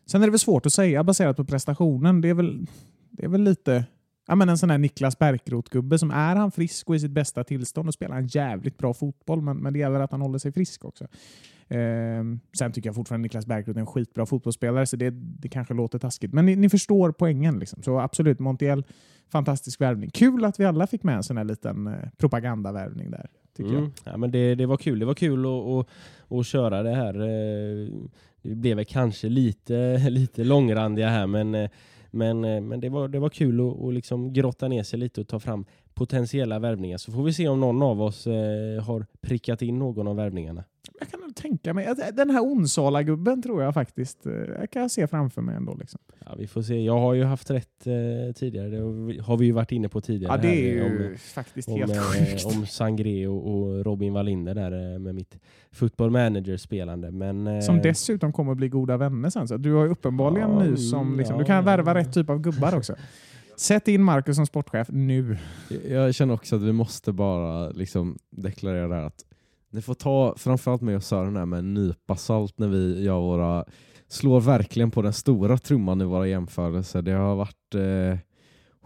Speaker 5: Sen är det väl svårt att säga baserat på prestationen. Det är väl, det är väl lite ja, men en sån här Niklas Bärkroth-gubbe som är han frisk och i sitt bästa tillstånd och spelar en jävligt bra fotboll, men, men det gäller att han håller sig frisk också. Ehm, sen tycker jag fortfarande Niklas Bärkroth är en skitbra fotbollsspelare, så det, det kanske låter taskigt. Men ni, ni förstår poängen. Liksom. Så absolut, Montiel, fantastisk värvning. Kul att vi alla fick med en sån här liten eh, propagandavärvning där. Tycker
Speaker 3: Mm.
Speaker 5: jag.
Speaker 3: Ja, men det, det var kul. Det var kul att, att, att köra det här. eh, Vi blev väl kanske lite, lite långrandiga här, men, eh, men, eh, men det, var, det var kul att, att liksom grotta ner sig lite och ta fram potentiella värvningar. Så får vi se om någon av oss eh, har prickat in någon av värvningarna.
Speaker 5: Jag kan nog tänka mig att den här Onsala-gubben tror jag faktiskt eh, jag kan se framför mig ändå. Liksom.
Speaker 3: Ja, vi får se. Jag har ju haft rätt eh, tidigare. Det har vi- ju varit inne på tidigare.
Speaker 5: Ja, det
Speaker 3: här,
Speaker 5: är ju
Speaker 3: om,
Speaker 5: faktiskt
Speaker 3: om,
Speaker 5: helt
Speaker 3: eh,
Speaker 5: sjukt.
Speaker 3: om Sangré och, och Robin Wallinder där eh, med mitt football manager-spelande. Men, eh,
Speaker 5: Som dessutom kommer att bli goda vänner sen. Så du har ju uppenbarligen
Speaker 3: Ja,
Speaker 5: nu som... Liksom,
Speaker 3: ja.
Speaker 5: du kan värva rätt typ av gubbar också. Sätt in Marcus som sportchef nu.
Speaker 4: Jag känner också att vi måste bara liksom deklarera det här att ni får ta framförallt mig och Sören här med en nypa salt när vi gör våra slår verkligen på den stora trumman i våra jämförelser. Det har varit eh,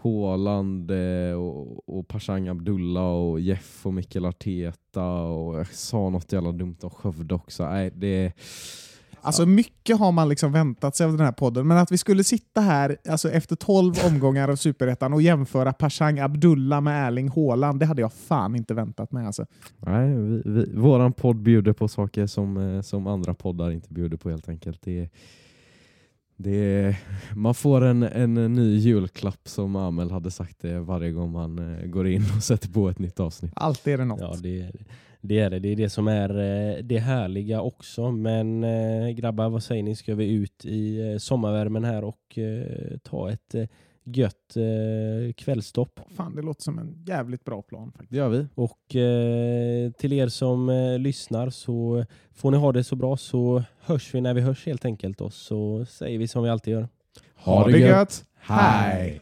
Speaker 4: Haaland eh, och, och Pashang Abdullah och Jeff och Mikael Arteta och jag sa något jävla dumt om Skövde också. Nej, det,
Speaker 5: Alltså mycket har man liksom väntat sig av den här podden, men att vi skulle sitta här alltså efter 12 omgångar av Superettan och jämföra Pashang Abdullah med Erling Haaland, det hade jag fan inte väntat mig. Alltså.
Speaker 4: nej, vi, vi, våran podd bjuder på saker som, eh, som andra poddar inte bjuder på helt enkelt. Det, det, man får en, en ny julklapp som Amel hade sagt det varje gång man eh, går in och sätter på ett nytt avsnitt.
Speaker 5: Alltid är det något.
Speaker 3: Ja, det, det är det. Det är det som är eh, det härliga också. Men eh, grabbar, vad säger ni? Ska vi ut i eh, sommarvärmen här och ta ett gött eh, kvällstopp?
Speaker 5: Fan, det låter som en jävligt bra plan. faktiskt.
Speaker 4: Det gör vi.
Speaker 3: Och eh, till er som eh, lyssnar så får ni ha det så bra så hörs vi när vi hörs helt enkelt och så säger vi som vi alltid gör.
Speaker 4: Ha
Speaker 5: det gött. Hej!